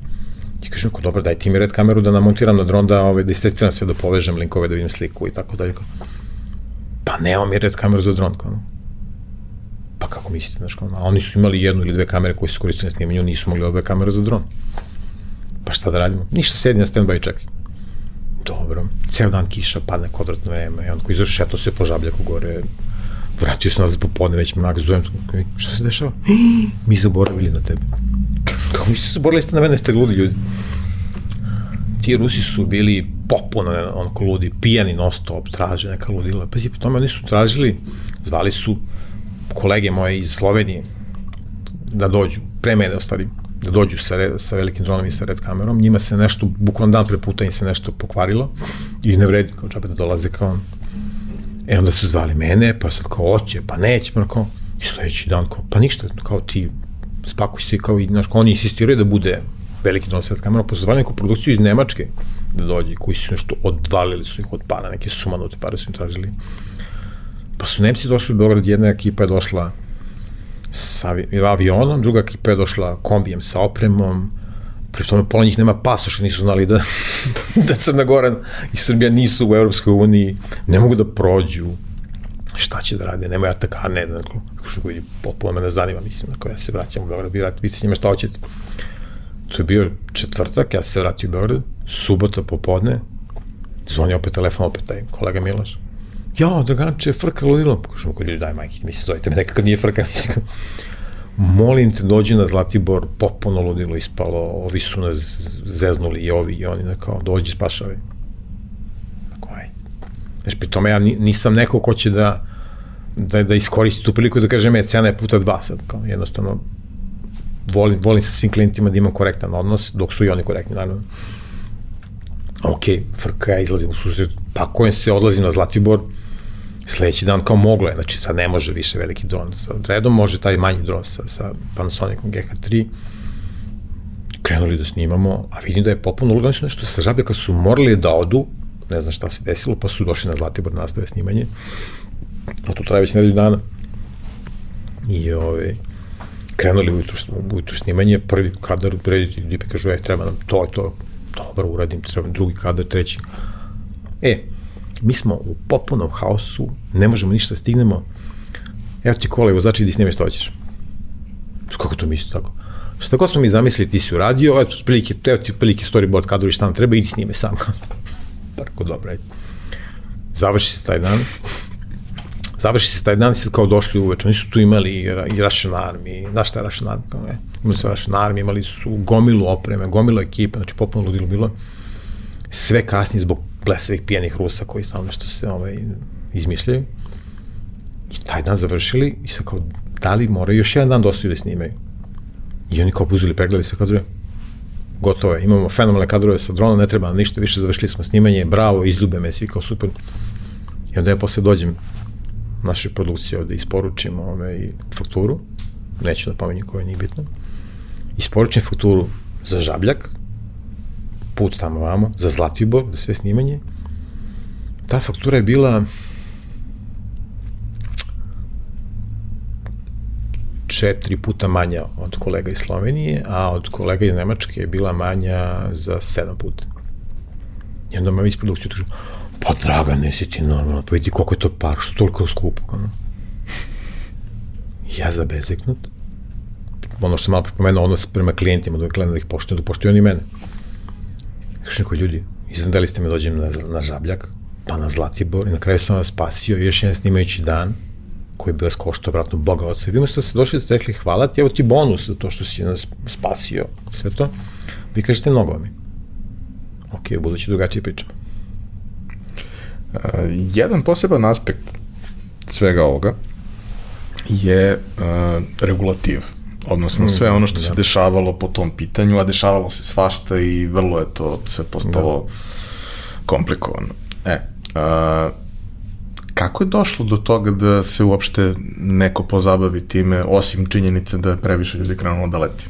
I kažem, ako dobro, daj ti mi red kameru da namontiram na dron, da, ove, da istestiram sve, da povežem linkove, da vidim sliku i tako dalje. Pa nema mi red kameru za dron, kao, Pa kako mislite, znaš, kao, a oni su imali jednu ili dve kamere koje su koristili na snimanju, nisu mogli ove kamere za dron. Pa šta da radimo? Ništa, sedi na stand-by i čekaj. Dobro, ceo dan kiša, padne kvadratno vreme, i on koji šeto se po žabljaku gore, vratio se nazad popodne, već me onak zovem, šta se dešava? Mi zaboravili na tebe. Kako mi se zaboravili ste na mene, ste ludi ljudi. Ti Rusi su bili popuno onako ludi, pijani non stop, traže neka ludila. Pazi, po tome oni su tražili, zvali su kolege moje iz Slovenije da dođu, pre mene ostali, da dođu sa, red, sa velikim dronom i sa red kamerom. Njima se nešto, bukvalno dan pre puta im se nešto pokvarilo i ne vredi kao čabe da dolaze kao E onda su zvali mene, pa sad kao oće, pa neće, pa kao, i sledeći dan kao, pa ništa, kao ti spakuj se, kao i, znaš, kao oni insistiraju da bude veliki don svet kamera, pa su zvali neku produkciju iz Nemačke da dođe, koji su nešto odvalili su ih od para, neke sumanute pare su im tražili. Pa su Nemci došli u Beograd, jedna ekipa je došla sa avionom, druga ekipa je došla kombijem sa opremom, pri tome pola njih nema pasoša, nisu znali da, da Crna Gora i Srbija nisu u Evropskoj uniji, ne mogu da prođu, šta će da rade, nemoj ataka, a ne, dakle, što vidi, potpuno me ne zanima, mislim, ako ja se vraćam u Beograd, vi vidite s njima šta hoćete. To je bio četvrtak, ja se vratio u Beograd, subota popodne, zvoni opet telefon, opet taj kolega Miloš. Ja, Draganče, frka ludilo. Kažem, ko ljudi, daj majke, mislim, zovite me nekako nije frka, molim te, dođi na Zlatibor, popuno ludilo ispalo, ovi su nas zeznuli i ovi i oni, kao, dođi, spašavaj. Tako, ajde. Znači, pri tome ja nisam neko ko će da, da, da iskoristi tu priliku da kaže, me, cena je puta dva sad, kao, jednostavno, volim, volim sa svim klientima da imam korektan odnos, dok su i oni korektni, naravno. Ok, frka, ja izlazim u susret, pa kojem se odlazim na Zlatibor, Sledeći dan kao moglo je, znači sad ne može više veliki dron sa redom, može taj manji dron sa, sa Panasonicom GH3. Krenuli da snimamo, a vidim da je popuno uloga, su nešto sa žabljaka su morali da odu, ne znam šta se desilo, pa su došli na Zlatibor da nastave snimanje. A to traje već nedelju dana. I ove, ovaj, krenuli ujutru, ujutru snimanje, prvi kadar urediti, Dipe kažu, e, treba nam to, to, dobro, uradim, treba drugi kadar, treći. E, mi smo u popunom haosu, ne možemo ništa da stignemo, evo ti kola i vozači, idi snimaj što hoćeš. Kako to misli tako? Šta god smo mi zamislili, ti si uradio, eto, prilike, evo ti prilike storyboard kadrovi šta nam treba, idi snime sam. Parko, dobro, ajde. Završi se taj dan, završi se taj dan i sad kao došli uveče, oni su tu imali i, Russian Army, znaš šta je Russian Army, kao ne, imali su Russian Army, imali su gomilu opreme, gomilu ekipa, znači popuno ludilo bilo, sve kasnije zbog blesavih pijenih Rusa koji samo nešto se ovaj, izmišljaju. I taj dan završili i sad kao, da li moraju još jedan dan dostaju da snimaju? I oni kao puzili, pregledali sve kadrove, gotovo je, imamo fenomenalne kadrove sa drona, ne treba ništa više, završili smo snimanje, bravo, izljube me, svi kao super. I onda ja posle dođem naše produkcije ovde isporučim ovaj, fakturu, neću da pomenjem koja nije bitno, isporučim fakturu za žabljak, put tamo vamo, za Zlatibor, za sve snimanje. Ta faktura je bila četiri puta manja od kolega iz Slovenije, a od kolega iz Nemačke je bila manja za sedam puta. I onda me iz produkcije tužu, pa draga, ne si ti normalno, pa vidi koliko je to par, što toliko skupo. Ono. Ja zabezeknut, ono što sam malo pripomenuo, odnos prema klijentima, da gledam da ih poštuju, da poštuju oni mene. Kažem koji ljudi, iznadali ste me dođem na, na Žabljak, pa na Zlatibor i na kraju sam vas spasio još jedan snimajući dan koji je bio skošto, vratno, Boga oca. Vi da ste došli da ste rekli hvala ti, evo ti bonus za to što si nas spasio, sve to. Vi kažete mnogo mi. Ok, budući drugačije pričamo. Uh, jedan poseban aspekt svega ovoga je uh, regulativa odnosno sve ono što se da. dešavalo po tom pitanju, a dešavalo se svašta i vrlo je to sve postalo da. komplikovano. E, a, kako je došlo do toga da se uopšte neko pozabavi time, osim činjenice da je previše ljudi krenulo da leti?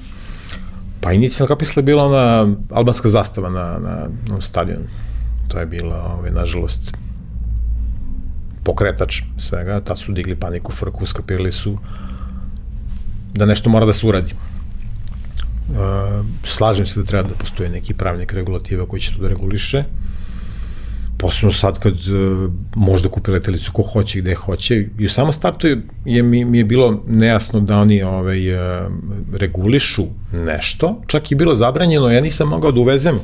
Pa inicijalno kapisla je bila ona albanska zastava na, na, na stadionu. To je bila, ovaj, nažalost, pokretač svega, tad su digli paniku, frku, skapirali su da nešto mora da se uradi. Uh, slažem se da treba da postoje neki pravnik regulativa koji će to da reguliše, posebno sad kad uh, možda kupi letelicu ko hoće gde hoće. I u samom startu je, je mi, mi je bilo nejasno da oni ovaj, uh, regulišu nešto, čak i bilo zabranjeno, ja nisam mogao da uvezem.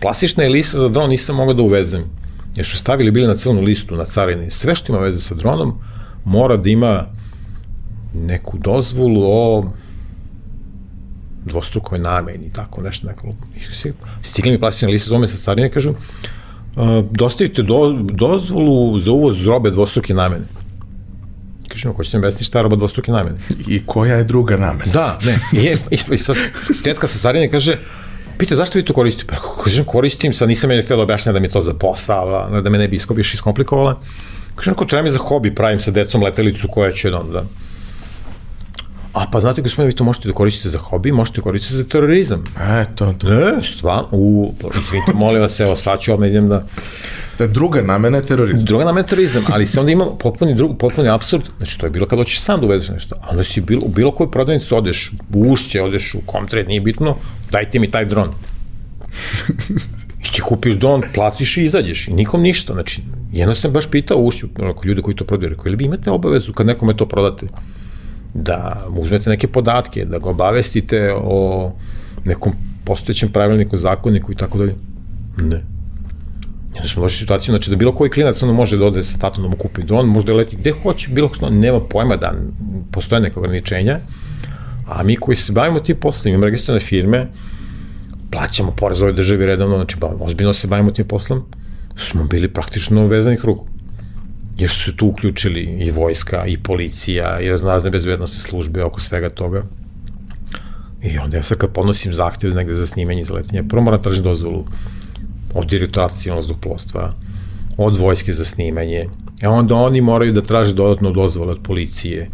Plastična lisa za dron nisam mogao da uvezem, jer su stavili bili na crnu listu na carini, sve što ima veze sa dronom mora da ima neku dozvolu o dvostrukoj nameni, tako nešto, neko, stigli mi plastične liste zove sa carine, kažu, uh, dostavite do, dozvolu za uvoz robe dvostruke namene. Kažem, hoćete mi objasniti šta je roba dvostruke namene? I koja je druga namena? Da, ne. I, je, i sad, tetka sa carine kaže, Pita, zašto vi to koristite? Pa, kažem, koristim, sad nisam je htio da objašnjam da mi je to za posao, da me ne bi iskobiš iskomplikovala. Kažem, ako treba mi za hobi, pravim sa decom letelicu koja će da, da A pa znate, gospodine, vi to možete da koristite za hobi, možete da koristiti za terorizam. E, to, to. Ne, stvarno, u, izvinite, molim vas, evo, sad ću odmah idem da... Da druga namena je terorizam. Druga namena je terorizam, ali se onda ima potpuni, drug, potpuni absurd, znači to je bilo kad hoćeš sam da uvezeš nešto, a onda si bilo, u bilo koju prodavnicu odeš, u ušće, odeš u komtred, nije bitno, dajte mi taj dron. I ti kupiš dron, platiš i izađeš i nikom ništa, znači, jedno sam baš pitao ušću, ljude koji to prodaju, rekao, ili vi imate obavezu kad nekome to prodate? Da uzmete neke podatke, da ga obavestite o nekom postojećem pravilniku, zakoniku i tako dalje. Ne. Onda smo došli situaciju, znači da bilo koji klinac ono može da ode sa tatom da mu kupi dron, možda leti gde hoće, bilo što, nema pojma da postoje neke ograničenja, a mi koji se bavimo tim poslom, imamo registrovane firme, plaćamo porez ovoj državi redovno, znači ba, ozbiljno se bavimo tim poslom, smo bili praktično vezanih ruku jer su se tu uključili i vojska, i policija, i raznorazne bezbednostne službe oko svega toga. I onda ja sad kad podnosim zahtjev negde za snimanje za letenje, prvo moram da tražiti dozvolu od direktorata civilnog zduplostva, od vojske za snimanje, E onda oni moraju da traže dodatno dozvole od policije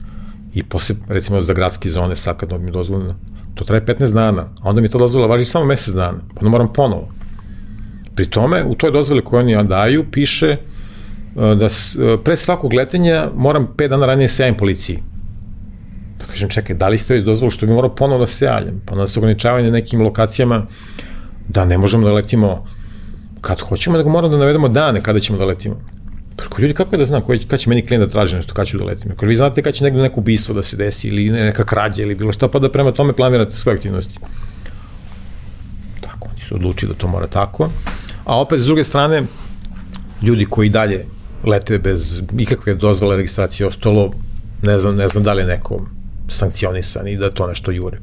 i posle, recimo za gradske zone sad kad dobim dozvolu, to traje 15 dana, a onda mi ta dozvola važi samo mesec dana, pa onda moram ponovo. Pri tome, u toj dozvoli koju oni daju, piše da s, uh, pre svakog letenja moram 5 dana ranije se javim policiji. Pa kažem, čekaj, da li ste već dozvolu što bi morao ponovo da se javljam? Pa onda se ograničavaju na nekim lokacijama da ne možemo da letimo kad hoćemo, nego moramo da navedemo dane kada ćemo da letimo. Preko ljudi, kako je da znam koji, kad će meni klijent da traži nešto, kad ću da letim? Ako vi znate kad će negde neko ubistvo da se desi ili neka krađa ili bilo šta, pa da prema tome planirate svoje aktivnosti. Tako, oni su odlučili da to mora tako. A opet, s druge strane, ljudi koji dalje lete bez ikakve dozvole registracije ostalo, ne znam, ne znam da li je neko sankcionisan i da to nešto jure.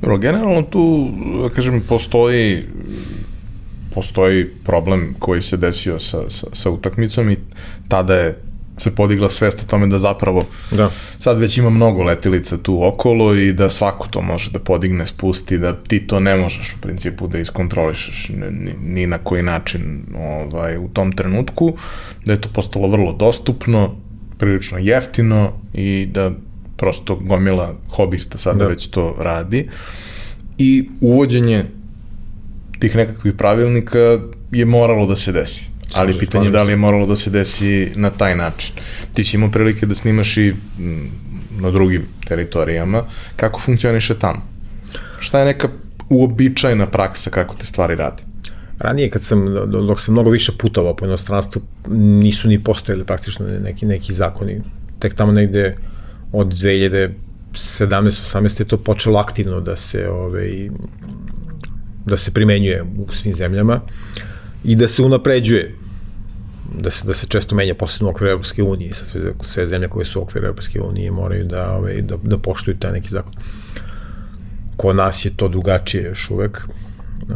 Dobro, generalno tu, da kažem, postoji postoji problem koji se desio sa, sa, sa utakmicom i tada je se podigla svest o tome da zapravo da. sad već ima mnogo letilica tu okolo i da svako to može da podigne, spusti, da ti to ne možeš u principu da iskontrolišeš ni, ni na koji način ovaj, u tom trenutku, da je to postalo vrlo dostupno, prilično jeftino i da prosto gomila hobista sada da. već to radi i uvođenje tih nekakvih pravilnika je moralo da se desi. Ali pitanje je da li je moralo da se desi na taj način. Ti si imao prilike da snimaš i na drugim teritorijama. Kako funkcioniše tamo? Šta je neka uobičajna praksa kako te stvari radi? Ranije kad sam, dok sam mnogo više putovao po inostranstvu, nisu ni postojali praktično neki, neki zakoni. Tek tamo negde od 2017. 18. je to počelo aktivno da se ovaj, da se primenjuje u svim zemljama i da se unapređuje da se, da se često menja posebno u okviru Europske unije sa sve, sve zemlje koje su u okviru Europske unije moraju da, ovaj, da, da poštuju taj neki zakon. Kod nas je to drugačije još uvek.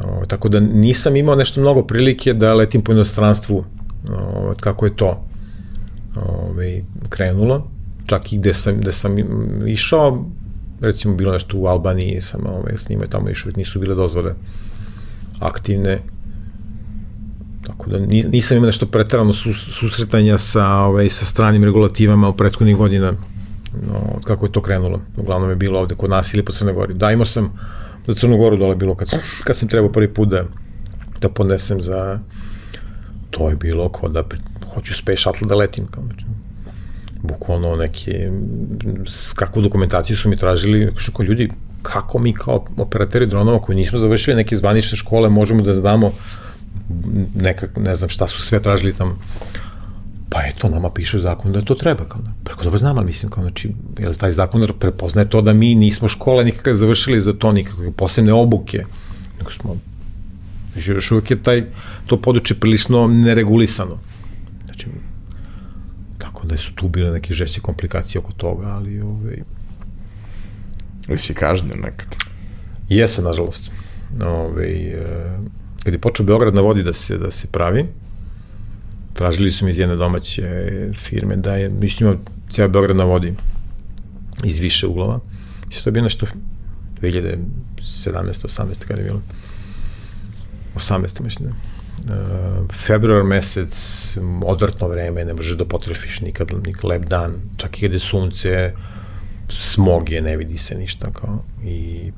O, tako da nisam imao nešto mnogo prilike da letim po inostranstvu o, kako je to ovaj, krenulo. Čak i gde sam, gde sam išao, recimo bilo nešto u Albaniji, sam ovaj, s njima tamo uvijek nisu bile dozvole aktivne, tako da nisam imao nešto pretarano susretanja sa, ovaj, sa stranim regulativama u prethodnih godina, no, od kako je to krenulo. Uglavnom je bilo ovde kod nas ili po Crnoj Gori. Da, imao sam za Crnu Goru dole bilo kad, kad sam trebao prvi put da, da podnesem za to je bilo kao da hoću space shuttle da letim kao znači, bukvalno neke, kakvu dokumentaciju su mi tražili, kako ljudi, kako mi kao operateri dronova koji nismo završili neke zvanične škole možemo da znamo nekak, ne znam šta su sve tražili tamo. Pa eto, nama piše zakon da to treba. Kao, preko dobro znam, ali mislim, kao, znači, jer taj zakon prepoznaje to da mi nismo škole nikakve završili za to, nikakve posebne obuke, nego smo, znači, još uvijek je taj, to područje prilično neregulisano. Znači, da su tu bile neke žešće komplikacije oko toga, ali ovaj... Ili si kažnjen nekad? Jesam, nažalost. Ovaj, e, kad je počeo Beograd na vodi da se, da se pravi, tražili su mi iz jedne domaće firme da je, mislim, cijel Beograd na vodi iz više uglova. I to je bilo nešto 2017. 18. kada je bilo. 18. mislim da uh, februar mesec, odvrtno vreme, ne možeš da potrefiš nikad, nikad lep dan, čak i kada je sunce, smog je, ne vidi se ništa, kao, i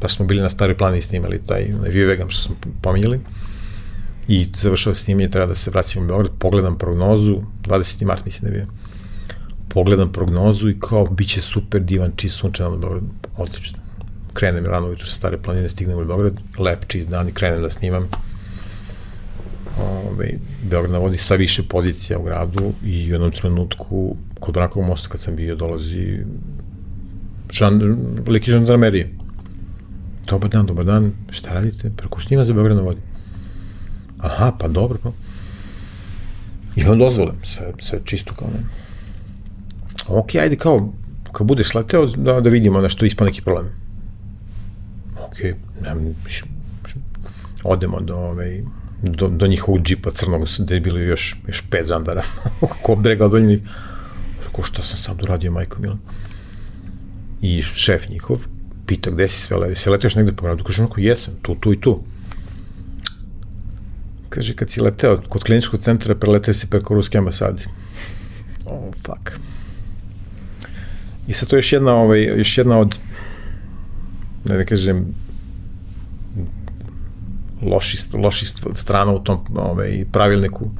pa smo bili na staroj plani snimali taj Vivegam što smo pominjali i završao snimanje, treba da se vraćamo u Beograd, pogledam prognozu, 20. mart mislim da je bio, pogledam prognozu i kao, bit će super divan, čist sunčan na Beograd, odlično. Krenem rano ujutru sa stare planine, stignem u Beograd, lep, čist dan i krenem da snimam ovaj, Beograd navodi sa više pozicija u gradu i u jednom trenutku kod Brakovog mosta kad sam bio dolazi žan, liki žandarmerije. Dobar dan, dobar dan, šta radite? Preko snima za Beograd navodi. Aha, pa dobro, pa. Imam dozvole, sve, sve čisto kao ne. Ok, ajde kao, kad budeš sleteo, da, da vidimo nešto ispa neki problem. Ok, nemam, odemo do, ovaj, do, do njihovog džipa crnog, gde je bilo još, još pet zandara, ko brega od njih. Rekao, šta sam sad uradio, majko Mila? I šef njihov pita gde si sve leti, se letiš negde po gradu, kaže onako, jesam, tu, tu i tu. Kaže, kad si leteo kod kliničkog centra, preleteo si preko ruske ambasade. Oh, fuck. I sad to je još jedna, ovaj, još jedna od, ne da kažem, loši, loši strana u tom ovaj, pravilniku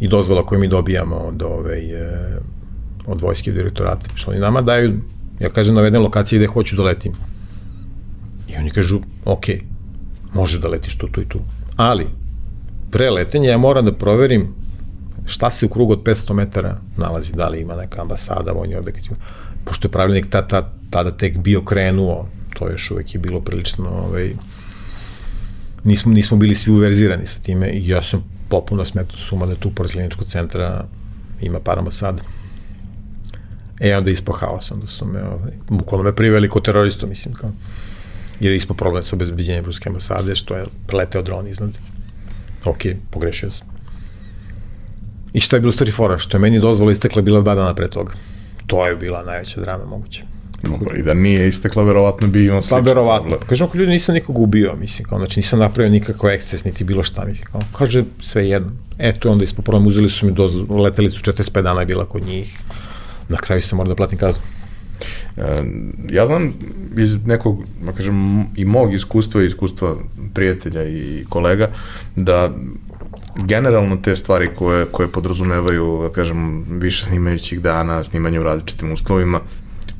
i dozvola koju mi dobijamo od, ovaj, e, od vojske direktorata. Što oni nama daju, ja kažem, navedem lokacije gde hoću da letim. I oni kažu, ok, možeš da letiš tu, tu i tu. Ali, pre letenja ja moram da proverim šta se u krugu od 500 metara nalazi, da li ima neka ambasada, vojni objekt. Pošto je pravilnik ta, ta, tada tek bio krenuo, to još uvek je bilo prilično, ovaj, nismo, nismo bili svi uverzirani sa time i ja sam popuno smetao suma da tu pored kliničkog centra ima par ambasada. E, onda ispao haos, onda su me, ovaj, bukvalno me priveli kao teroristu, mislim, kao, jer je ispao problem sa obezbeđenjem ruske ambasade, što je preleteo dron iznad. Ok, pogrešio sam. I šta je bilo stvari fora? Što je meni dozvola istekla bila dva dana pre toga. To je bila najveća drama. Dobro, i da nije istekla, verovatno bi on slično. Pa, verovatno. Kažem, ako ljudi nisam nikog ubio, mislim, kao, znači nisam napravio nikakav eksces, niti bilo šta, mislim, kao, kaže, sve jedno. Eto, onda ispo problem, uzeli su mi dozvolu, leteli su 45 dana je bila kod njih, na kraju sam morao da platim kaznu. E, ja znam iz nekog, da kažem, i mog iskustva i iskustva prijatelja i kolega, da generalno te stvari koje, koje podrazumevaju, da kažem, više snimajućih dana, snimanje u različitim uslovima,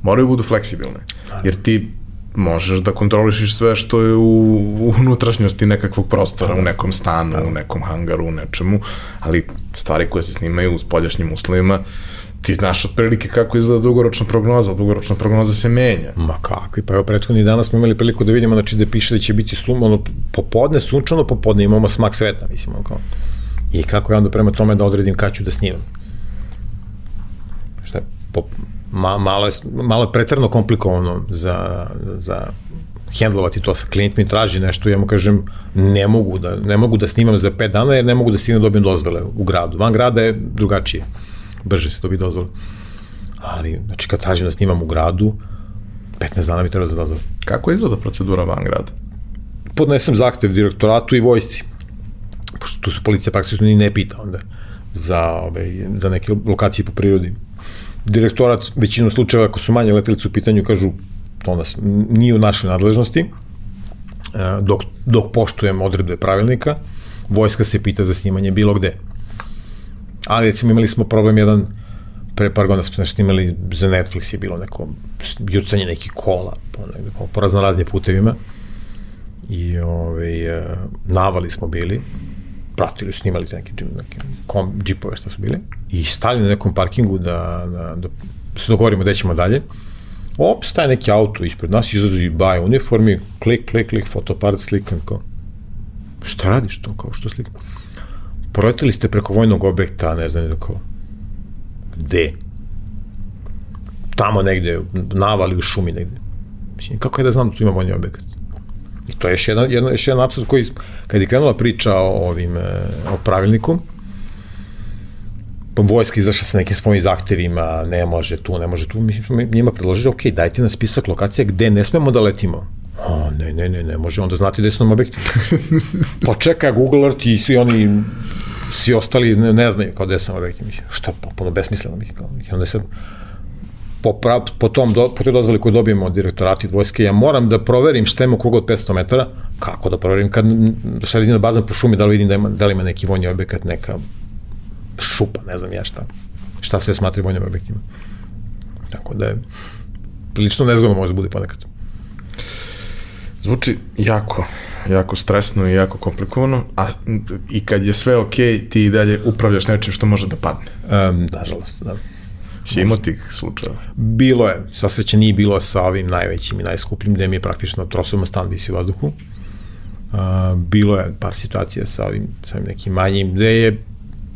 moraju budu fleksibilne. Jer ti možeš da kontrolišiš sve što je u, u unutrašnjosti nekakvog prostora, u nekom stanu, u nekom hangaru, u nečemu, ali stvari koje se snimaju u spoljašnjim uslovima, ti znaš otprilike kako izgleda dugoročna prognoza, dugoročna prognoza se menja. Ma kakvi, pa evo prethodni danas smo imali priliku da vidimo, znači da piše da će biti sum, ono, popodne, sunčano popodne, imamo smak sveta, mislim, ono kao. I kako ja onda prema tome da odredim kad ću da snimam. Šta je, po, ma, malo, je, malo je pretrano komplikovano za, za hendlovati to sa klijent mi traži nešto, ja mu kažem ne mogu da, ne mogu da snimam za 5 dana jer ne mogu da stignem da dobijem dozvole u gradu. Van grada je drugačije brže se dobije dozvola. Ali, znači, kad tražim da snimam u gradu, 15 dana mi treba za dozvolu. Kako izgleda procedura van grada? Podnesem zahtev direktoratu i vojsci, pošto tu se policija praktično ni ne pita onda za, ove, ovaj, za neke lokacije po prirodi. Direktorat većinu slučajeva, ako su manje letelice u pitanju, kažu to nas nije u našoj nadležnosti, e, dok, dok poštujemo odredbe pravilnika, vojska se pita za snimanje bilo gde ali recimo imali smo problem jedan pre par godina smo nešto imali za Netflix je bilo neko jucanje nekih kola po, po, po raznoraznim putevima i ovaj, e, navali smo bili pratili, snimali neke, neke kom, džipove što su bili i stali na nekom parkingu da, da, da se dogovorimo gde ćemo dalje op, staje neki auto ispred nas, izrazi baj uniformi, klik, klik, klik, fotoparat, slikam, kao, šta radiš to, kao, što slikam? Proletili ste preko vojnog objekta, ne znam kako, gde? Tamo negde, navali u šumi negde. Mislim, kako je da znam da tu ima vojni objekat? I to je još jedan, jedan, još jedan apsurd koji, kad je krenula priča o, ovim, e, o pravilniku, pa vojska izašla sa nekim svojim zahtevima, ne može tu, ne može tu, mi smo njima predložili, ok, dajte nam spisak lokacija gde ne smemo da letimo. O, ne, ne, ne, ne, može onda znati da su nam objekti. pa čeka Google Earth i svi oni svi ostali ne, ne znaju kao gde sam objekti, mislim, što je popuno besmisleno, mislim, i onda se po, prav, po, tom, do, po toj dozvoli koju dobijemo od direktorata i vojske, ja moram da proverim šta ima krug od 500 metara, kako da proverim, kad šta vidim na bazan po šumi, da li vidim da, ima, da li ima neki vojni objekat, neka šupa, ne znam ja šta, šta sve smatri vojnim objektima. Tako da je, prilično nezgodno može da bude ponekad. Zvuči jako, jako stresno i jako komplikovano, a i kad je sve ok, ti i dalje upravljaš nečim što može da padne. Um, nažalost, da. Si imao tih slučajeva? Bilo je, sa sveća nije bilo sa ovim najvećim i najskupljim, gde mi je praktično trosovima stan visi u vazduhu. Uh, bilo je par situacija sa ovim, sa ovim nekim manjim, gde je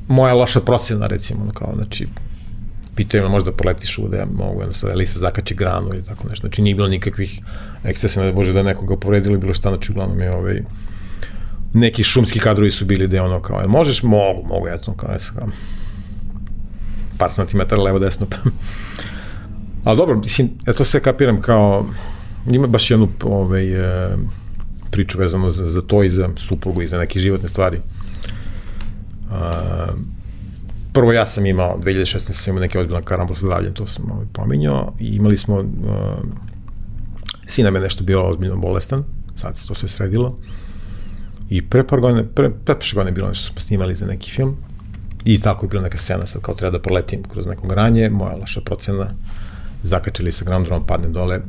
moja loša procena, recimo, kao, znači, pitaju me možda poletiš da ja mogu jednostavno ili se zakači granu ili tako nešto. Znači nije bilo nikakvih ekscesa, ne bože da nekoga povredili bilo šta, znači uglavnom je ovaj, neki šumski kadrovi su bili gde ono kao, možeš? Mogu, mogu, eto, kao, eto, kao par santimetara levo desno. Pa. Ali dobro, mislim, ja to sve kapiram kao, ima baš jednu ovaj, e, priču vezanu za, za to i za suprugu i za neke životne stvari. Uh, prvo ja sam imao, 2016. sam imao neke ozbiljne karambol sa zdravljem, to sam ovaj, pominjao, i imali smo, uh, sina me nešto bio ozbiljno bolestan, sad se to sve sredilo, i pre par godine, pre, pre par godine bilo nešto smo snimali za neki film, i tako je bila neka scena, sad kao treba da proletim kroz neko granje, moja laša procena, zakačili sa ground drone, padne dole,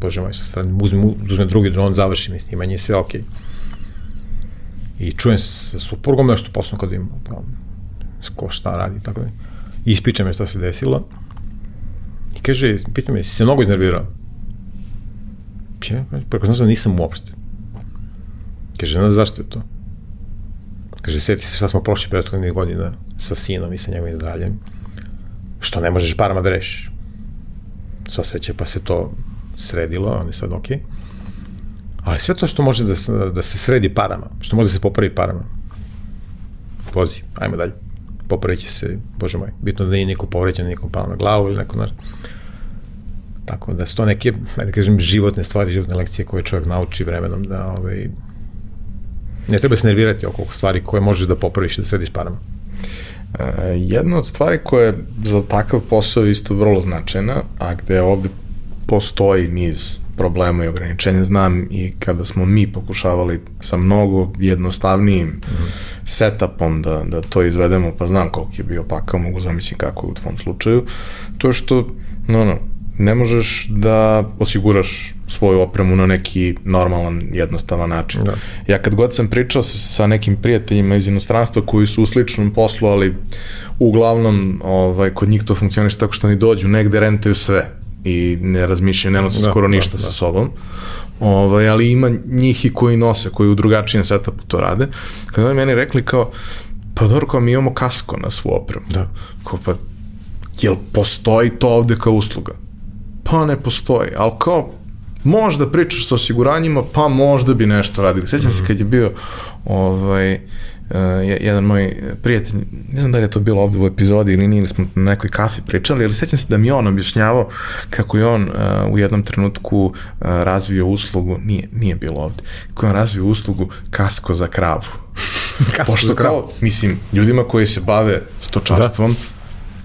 bože moj, sa strane, uzme, uzme drugi dron, završi mi snimanje, sve okej. Okay. I čujem se sa suprugom nešto posle kad im, ko šta radi, tako da. I ispričam je šta se desilo. I kaže, pita me, si se mnogo iznervirao? Ja, preko znači da nisam uopšte. Kaže, znaš zašto je to? Kaže, seti se šta smo prošli prethodnih godina sa sinom i sa njegovim zdravljem. Što ne možeš parama da rešiš. Sva sreće pa se to sredilo, on je sad okej. Okay. Ali sve to što može da da se sredi parama, što može da se popravi parama, vozi, ajmo dalje popravići se, bože moj, bitno da nije niko povređen, niko pao na glavu ili neko, znaš. Tako da su to neke, da kažem, životne stvari, životne lekcije koje čovjek nauči vremenom da, ovaj, ne treba se nervirati oko stvari koje možeš da popraviš da središ parama. E, jedna od stvari koja je za takav posao isto vrlo značajna, a gde ovde postoji niz problema i ograničenja. Znam i kada smo mi pokušavali sa mnogo jednostavnijim mm -hmm. setupom da, da to izvedemo, pa znam koliko je bio pakao, mogu zamisliti kako je u tvom slučaju, to je što, no, no, ne možeš da osiguraš svoju opremu na neki normalan, jednostavan način. Da. Ja kad god sam pričao sa, sa nekim prijateljima iz inostranstva koji su u sličnom poslu, ali uglavnom ovaj, kod njih to funkcioniše tako što oni dođu negde, rentaju sve i ne razmišljaju, ne nose da, skoro da, ništa da, sa sobom. Ovaj, ali ima njih i koji nose, koji u drugačijem setupu to rade. Kada oni meni rekli kao, pa dobro, kao mi imamo kasko na svu opremu. Da. Kao, pa, jel postoji to ovde kao usluga? Pa ne postoji, ali kao, možda pričaš sa osiguranjima, pa možda bi nešto radili. Sjećam mm -hmm. se mhm. kad je bio ovaj, jedan moj prijatelj, ne znam da li je to bilo ovde u epizodi ili nije, ili smo na nekoj kafi pričali, ali sećam se da mi on objašnjavao kako je on uh, u jednom trenutku uh, razvio uslugu, nije, nije bilo ovde, kako je on razvio uslugu kasko za kravu. kasko Pošto za kravu? Kao, mislim, ljudima koji se bave stočarstvom, da.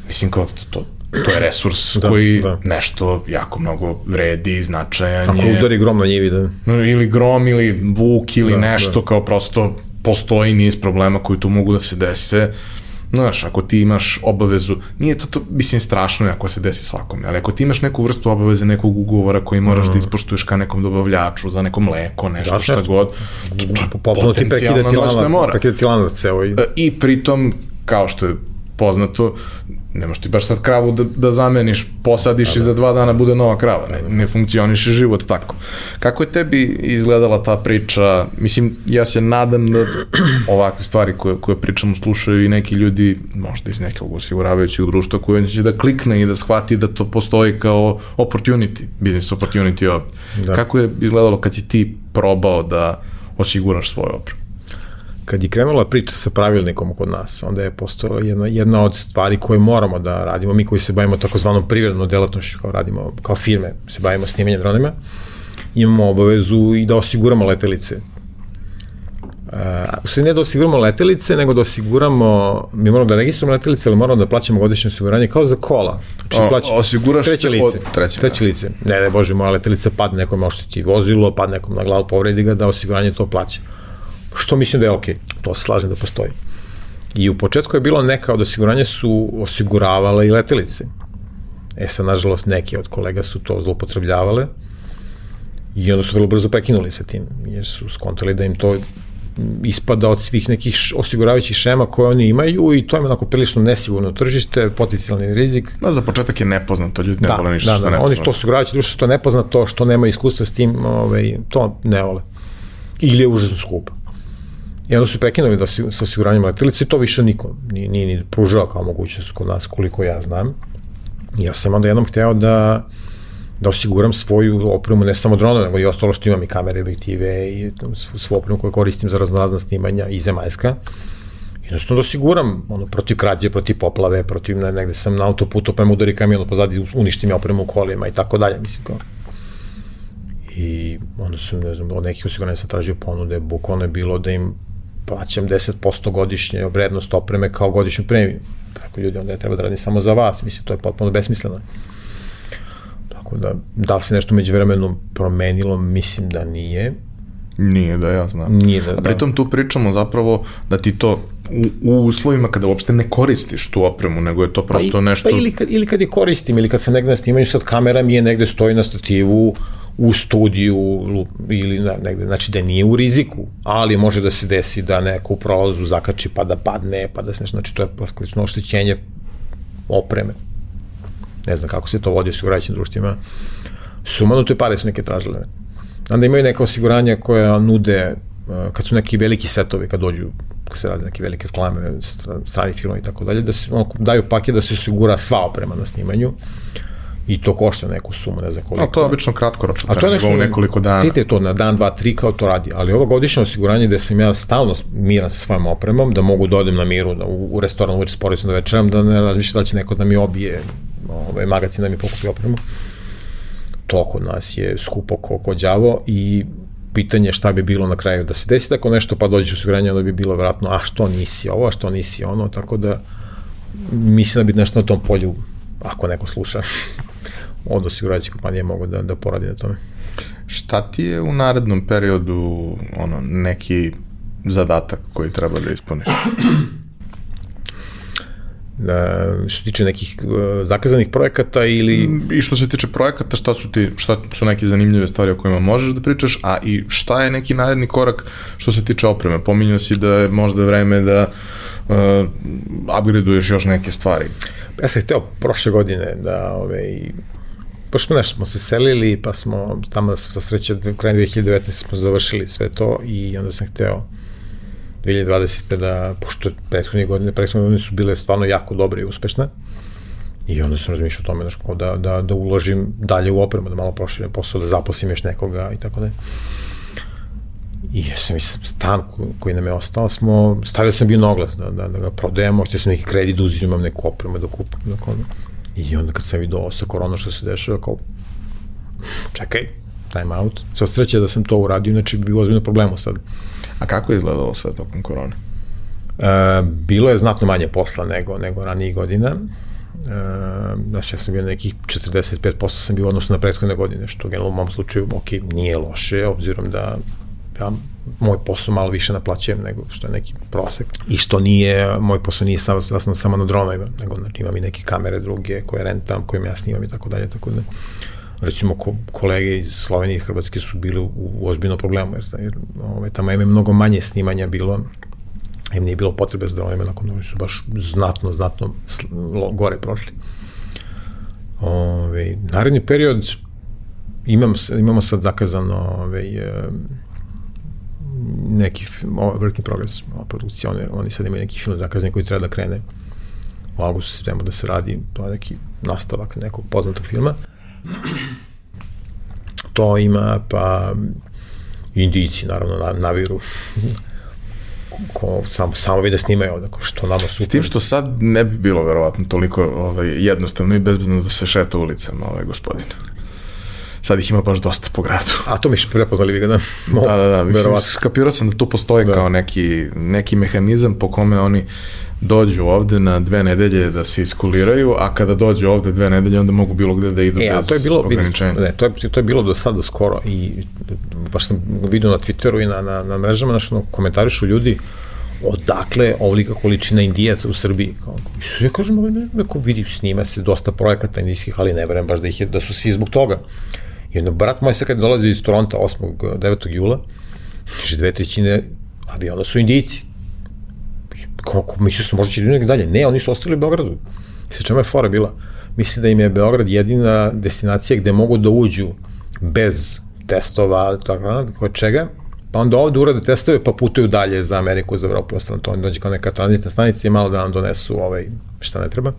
mislim kao to, to, to je resurs da, koji da. nešto jako mnogo vredi, značajan Ako je. udari grom na njivi, da. Ili grom, ili vuk, ili da, nešto, da. kao prosto postoji niz problema koji tu mogu da se dese, Znaš, ako ti imaš obavezu, nije to, to mislim, strašno ako se desi svakome, ali ako ti imaš neku vrstu obaveze nekog ugovora koji moraš mm. da ispoštuješ ka nekom dobavljaču, za neko mleko, nešto, da, šta god, potencijalna noć ne mora. Prekidati lanac, evo. I... I pritom, kao što je poznato, ne možeš ti baš sad kravu da, da zameniš, posadiš da, da. i za dva dana bude nova krava. Ne, ne funkcioniše život tako. Kako je tebi izgledala ta priča? Mislim, ja se nadam da ovakve stvari koje, koje pričamo slušaju i neki ljudi, možda iz nekog osiguravajućeg društva, koji će da klikne i da shvati da to postoji kao opportunity, business opportunity ovde. Da. Kako je izgledalo kad si ti probao da osiguraš svoju opremu? Kad je krenula priča sa pravilnikom kod nas, onda je postojala jedna, jedna od stvari koje moramo da radimo, mi koji se bavimo takozvanom privrednom delatnošću, kao radimo, kao firme, se bavimo snimanjem dronima, imamo obavezu i da osiguramo letelice. Uh, u ne da osiguramo letelice, nego da osiguramo, mi moramo da registrujemo letelice, ali moramo da plaćamo godišnje osiguranje kao za kola. Znači, plaća, osiguraš treće lice. Od treće, treće da. lice. Ne, ne, bože, moja letelica padne nekom oštiti vozilo, padne nekom na glavu, povredi ga, da osiguranje to plaća. Što mislim da je okej. Okay. To se slažem da postoji. I u početku je bilo neka od osiguranja su osiguravala i letelice. E sad, nažalost, neki od kolega su to zloupotrebljavale i onda su vrlo brzo prekinuli sa tim, jer su skontali da im to ispada od svih nekih osiguravajućih šema koje oni imaju i to je onako prilično nesigurno tržište, potencijalni rizik. Da, za početak je nepoznato, ljudi ne da, vole ništa da, što da, Oni što osiguravajući društvo što je nepoznato, što nema iskustva s tim, ovaj, to ne vole. Ili je užasno skupo. I onda su prekinuli da si, sa osiguranjem letelice i to više niko nije, nije ni pružao kao mogućnost kod nas koliko ja znam. Ja sam onda jednom hteo da da osiguram svoju opremu, ne samo drona, nego i ostalo što imam i kamere, objektive i svu opremu koju koristim za raznorazna snimanja i zemaljska. Jednostavno da osiguram ono, protiv krađe, protiv poplave, protiv ne, negde sam na autoputu, pa me udari kamion pozadi, uništim ja opremu u kolima i tako dalje. Mislim, kao. I onda sam, ne znam, od nekih osiguranja sam tražio ponude, bukvalno je bilo da im plaćam 10% godišnje vrednost opreme kao godišnju premiju. Tako ljudi, onda je treba da radi samo za vas, mislim, to je potpuno besmisleno. Tako da, da li se nešto među vremenom promenilo, mislim da nije. Nije da ja znam. Nije da, A pritom tu pričamo zapravo da ti to u, u uslovima kada uopšte ne koristiš tu opremu, nego je to prosto pa, i, nešto... Pa ili kad, ili kad je koristim, ili kad sam negde na snimanju, sad kamera mi je negde stoji na stativu, u studiju ili na, negde, znači da nije u riziku, ali može da se desi da neko u prolazu zakači pa da padne, pa da se nešto, znači to je praktično oštećenje opreme. Ne znam kako se to vodi u osigurajućim društvima. Sumanute pare su neke tražile. Onda imaju neka osiguranja koja nude, uh, kad su neki veliki setovi, kad dođu, kad se rade neke velike reklame, strani firma i tako dalje, da se daju paket da se osigura sva oprema na snimanju i to košta neku sumu, ne znam koliko. A to je obično kratkoročno, a to je nešto, u nekoliko dana. Tite to na dan, dva, tri kao to radi, ali ovo godišnje osiguranje gde sam ja stalno miran sa svojom opremom, da mogu da odem na miru, da u, u restoran uveče s porodicom da večeram, da ne razmišljam da će neko da mi obije ovaj, magacin da mi pokupi opremu. To kod nas je skupo ko, ko đavo i pitanje šta bi bilo na kraju da se desi tako nešto pa dođeš osiguranje onda bi bilo vratno a što nisi ovo, a što nisi ono tako da mislim da bi nešto na tom polju ako neko sluša od osigurajuće kompanije mogu da, da poradi na tome. Šta ti je u narednom periodu ono, neki zadatak koji treba da ispuniš? Da, što se tiče nekih uh, zakazanih projekata ili... I što se tiče projekata, šta su, ti, šta su neke zanimljive stvari o kojima možeš da pričaš, a i šta je neki naredni korak što se tiče opreme? Pominjao si da je možda vreme da uh, upgradeuješ još neke stvari. Ja sam hteo prošle godine da ovaj, pošto smo, smo se selili, pa smo tamo sa sreće kraj 2019 smo završili sve to i onda sam hteo 2020. da, pošto prethodne godine, prethodne godine su bile stvarno jako dobre i uspešne, I onda sam razmišljao o tome da, da, da uložim dalje u opremu, da malo proširim posao, da zaposlim još nekoga i tako da. I ja sam mislim, stan koji nam je ostao, smo, stavio sam bio noglas da, da, da ga prodajemo, htio sam neki kredit, da uzimam neku opremu da kupim. Da, I onda kad sam vidio sa korona što se dešava, kao, čekaj, time out. Sva sreća da sam to uradio, inače bi bilo ozbiljno problemu sad. A kako je izgledalo sve tokom korone? E, bilo je znatno manje posla nego, nego ranijih godina. E, znači, ja sam bio nekih 45% sam bio odnosno na prethodne godine, što u mom slučaju, ok, nije loše, obzirom da ja moj posao malo više naplaćujem nego što je neki prosek. I što nije, moj posao nije samo, samo, samo na dronovima, nego znači, imam i neke kamere druge koje rentam, koje ja snimam i tako dalje, tako da recimo ko, kolege iz Slovenije i Hrvatske su bili u, u ozbiljnom problemu, jer, jer ovaj, tamo je mnogo manje snimanja bilo, im nije bilo potrebe za dronovima, nakon toga su baš znatno, znatno gore prošli. Ove, ovaj, naredni period imam, imamo sad zakazano ove, ovaj, neki work in progress, produkcija, oni, oni sad imaju neki film zakazan koji treba da krene u augustu, septembru da se radi, to je neki nastavak nekog poznatog filma. To ima, pa Indijci, naravno, na, naviru ko samo, samo vi da snimaju ovde, ko što nama super. S tim što sad ne bi bilo verovatno toliko ovaj, jednostavno i bezbedno da se šeta ulicama ovaj gospodin sad ih ima baš dosta po gradu. A to mi še prepoznali vi ga da? Mo, da, da, da, mislim, skapirao sam da tu postoji da. kao neki, neki mehanizam po kome oni dođu ovde na dve nedelje da se iskuliraju, a kada dođu ovde dve nedelje, onda mogu bilo gde da idu e, bez to je bilo, ograničenja. Ne, to je, to je bilo do sada skoro i baš sam vidio na Twitteru i na, na, na mrežama, znaš, komentarišu ljudi odakle ovolika količina indijaca u Srbiji. Kao, I ja kažem, neko vidi, snima se dosta projekata indijskih, ali ne verujem baš da, ih je, da su svi zbog toga. Jedno, brat moj se kad dolazi iz Toronta 8. 9. jula, kaže dve trećine aviona su Indijci. Kako, misli su možda će idu nekak dalje. Ne, oni su ostali u Beogradu. I sa čemu je fora bila? Mislim da im je Beograd jedina destinacija gde mogu da uđu bez testova, tako koje čega, pa onda ovde urade testove, pa putuju dalje za Ameriku, za Evropu, ostalo to, dođe kao neka tranzitna stanica i malo da nam donesu ovaj, šta ne treba.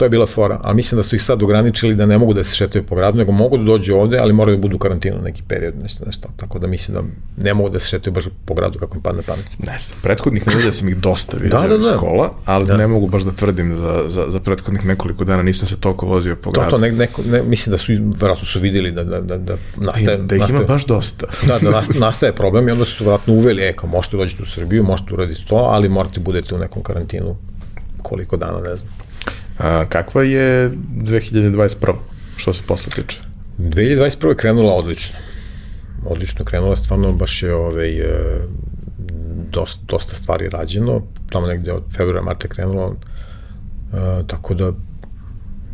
To je bila fora, ali mislim da su ih sad ograničili da ne mogu da se šetaju po gradu, nego mogu da dođu ovde, ali moraju da budu u karantinu neki period, nešto, nešto. Tako da mislim da ne mogu da se šetaju baš po gradu kako im padne pamet. Ne znam, prethodnih nedelja sam ih dosta vidio Da, da, da. kola, ali Da. ne mogu baš da tvrdim za, za, za prethodnih nekoliko dana, nisam se toliko vozio po To, gradu. to ne, neko, ne, mislim da su, verovatno su videli da, da, da, da nastaje, I da ih ima nastaje, baš dosta. da, da nast- nastaje problem i onda su vratno uveli, e, kao možete dođete u Srbiju, možete uraditi to, ali morate budete u nekom karantinu koliko dana, ne znam. A, kakva je 2021. što se posle tiče? 2021. je krenula odlično. Odlično krenula, stvarno baš je ovaj, e, dosta, dosta stvari rađeno, tamo negde od februara, marta je krenulo, e, tako da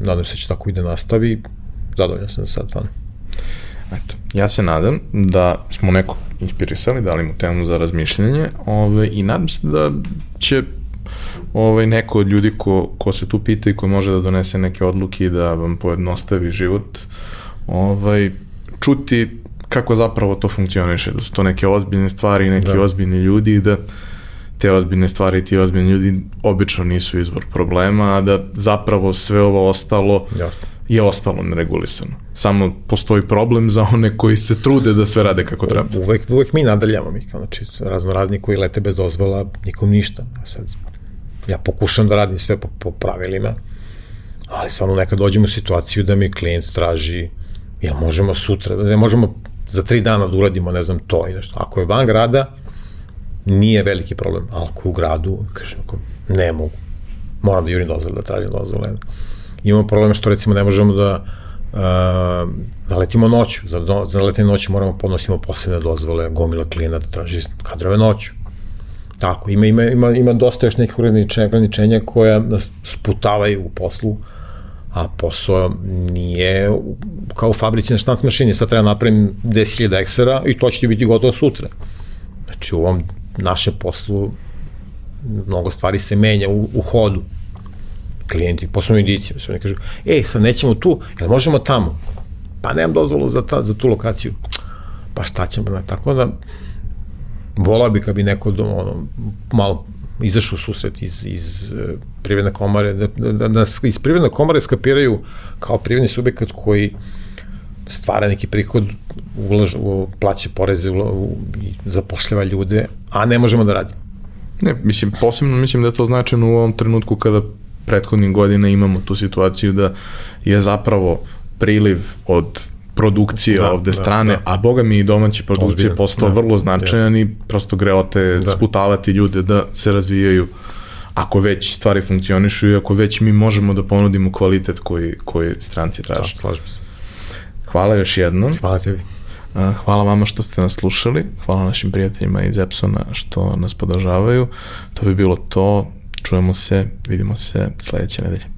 nadam se da će tako i da nastavi, zadovoljan sam sad, stvarno. Eto, ja se nadam da smo neko inspirisali, dali mu temu za razmišljanje ove, i nadam se da će ovaj, neko od ljudi ko, ko se tu pita i ko može da donese neke odluke i da vam pojednostavi život, ovaj, čuti kako zapravo to funkcioniše, da su to neke ozbiljne stvari i neki Da. ozbiljni ljudi i da te ozbiljne stvari i ti ozbiljni ljudi obično nisu izvor problema, a da zapravo sve ovo ostalo Jasno. je ostalo neregulisano. Samo postoji problem za one koji se trude da sve rade kako treba. Uvek, uvek mi nadaljamo, mi znači, razno razni koji lete bez dozvola, nikom ništa. A sad, ja pokušam da radim sve po, po pravilima, ali stvarno nekad dođemo u situaciju da mi klijent traži, jel možemo sutra, ne možemo za tri dana da uradimo, ne znam, to i nešto. Ako je van grada, nije veliki problem, ali ako je u gradu, kažem, ako ne mogu, moram da jurim dozvole, da tražim dozvole. Imamo problem što recimo ne možemo da uh, da letimo noću, za, do, za letenje noću moramo podnosimo posebne dozvole, gomila klijena da traži kadrove noću. Tako, ima, ima, ima, ima dosta još nekih ograničenja, ograničenja koja nas sputavaju u poslu, a posao nije kao u fabrici na štanc mašini, sad treba napravim 10.000 eksera i to će ti biti gotovo sutra. Znači u ovom našem poslu mnogo stvari se menja u, u hodu. Klijenti, poslovni indici, sve oni kažu, ej, sad nećemo tu, jel možemo tamo? Pa nemam dozvolu za, ta, za tu lokaciju. Pa šta ćemo, tako da volao bi kad bi neko ono, malo izašao susret iz, iz e, privredne komare, da, da, da, iz privredne komare skapiraju kao privredni subjekat koji stvara neki prihod, ulaž, u, plaća poreze ula, zapošljava ljude, a ne možemo da radimo. Ne, mislim, posebno mislim da je to značajno u ovom trenutku kada prethodnih godina imamo tu situaciju da je zapravo priliv od produkcije Da, da, ovde da, strane, da. a boga mi i domaće produkcije Ozbiljan, postao da, vrlo značajan i prosto greote Da. sputavati ljude da se razvijaju ako već stvari funkcionišu i ako već mi možemo da ponudimo kvalitet koji, koji stranci traže. Da, slažem se. Hvala još jednom. Hvala tebi. Hvala vama što ste nas slušali, hvala našim prijateljima iz Epsona što nas podržavaju. To bi bilo to, čujemo se, vidimo se sledeće nedelje.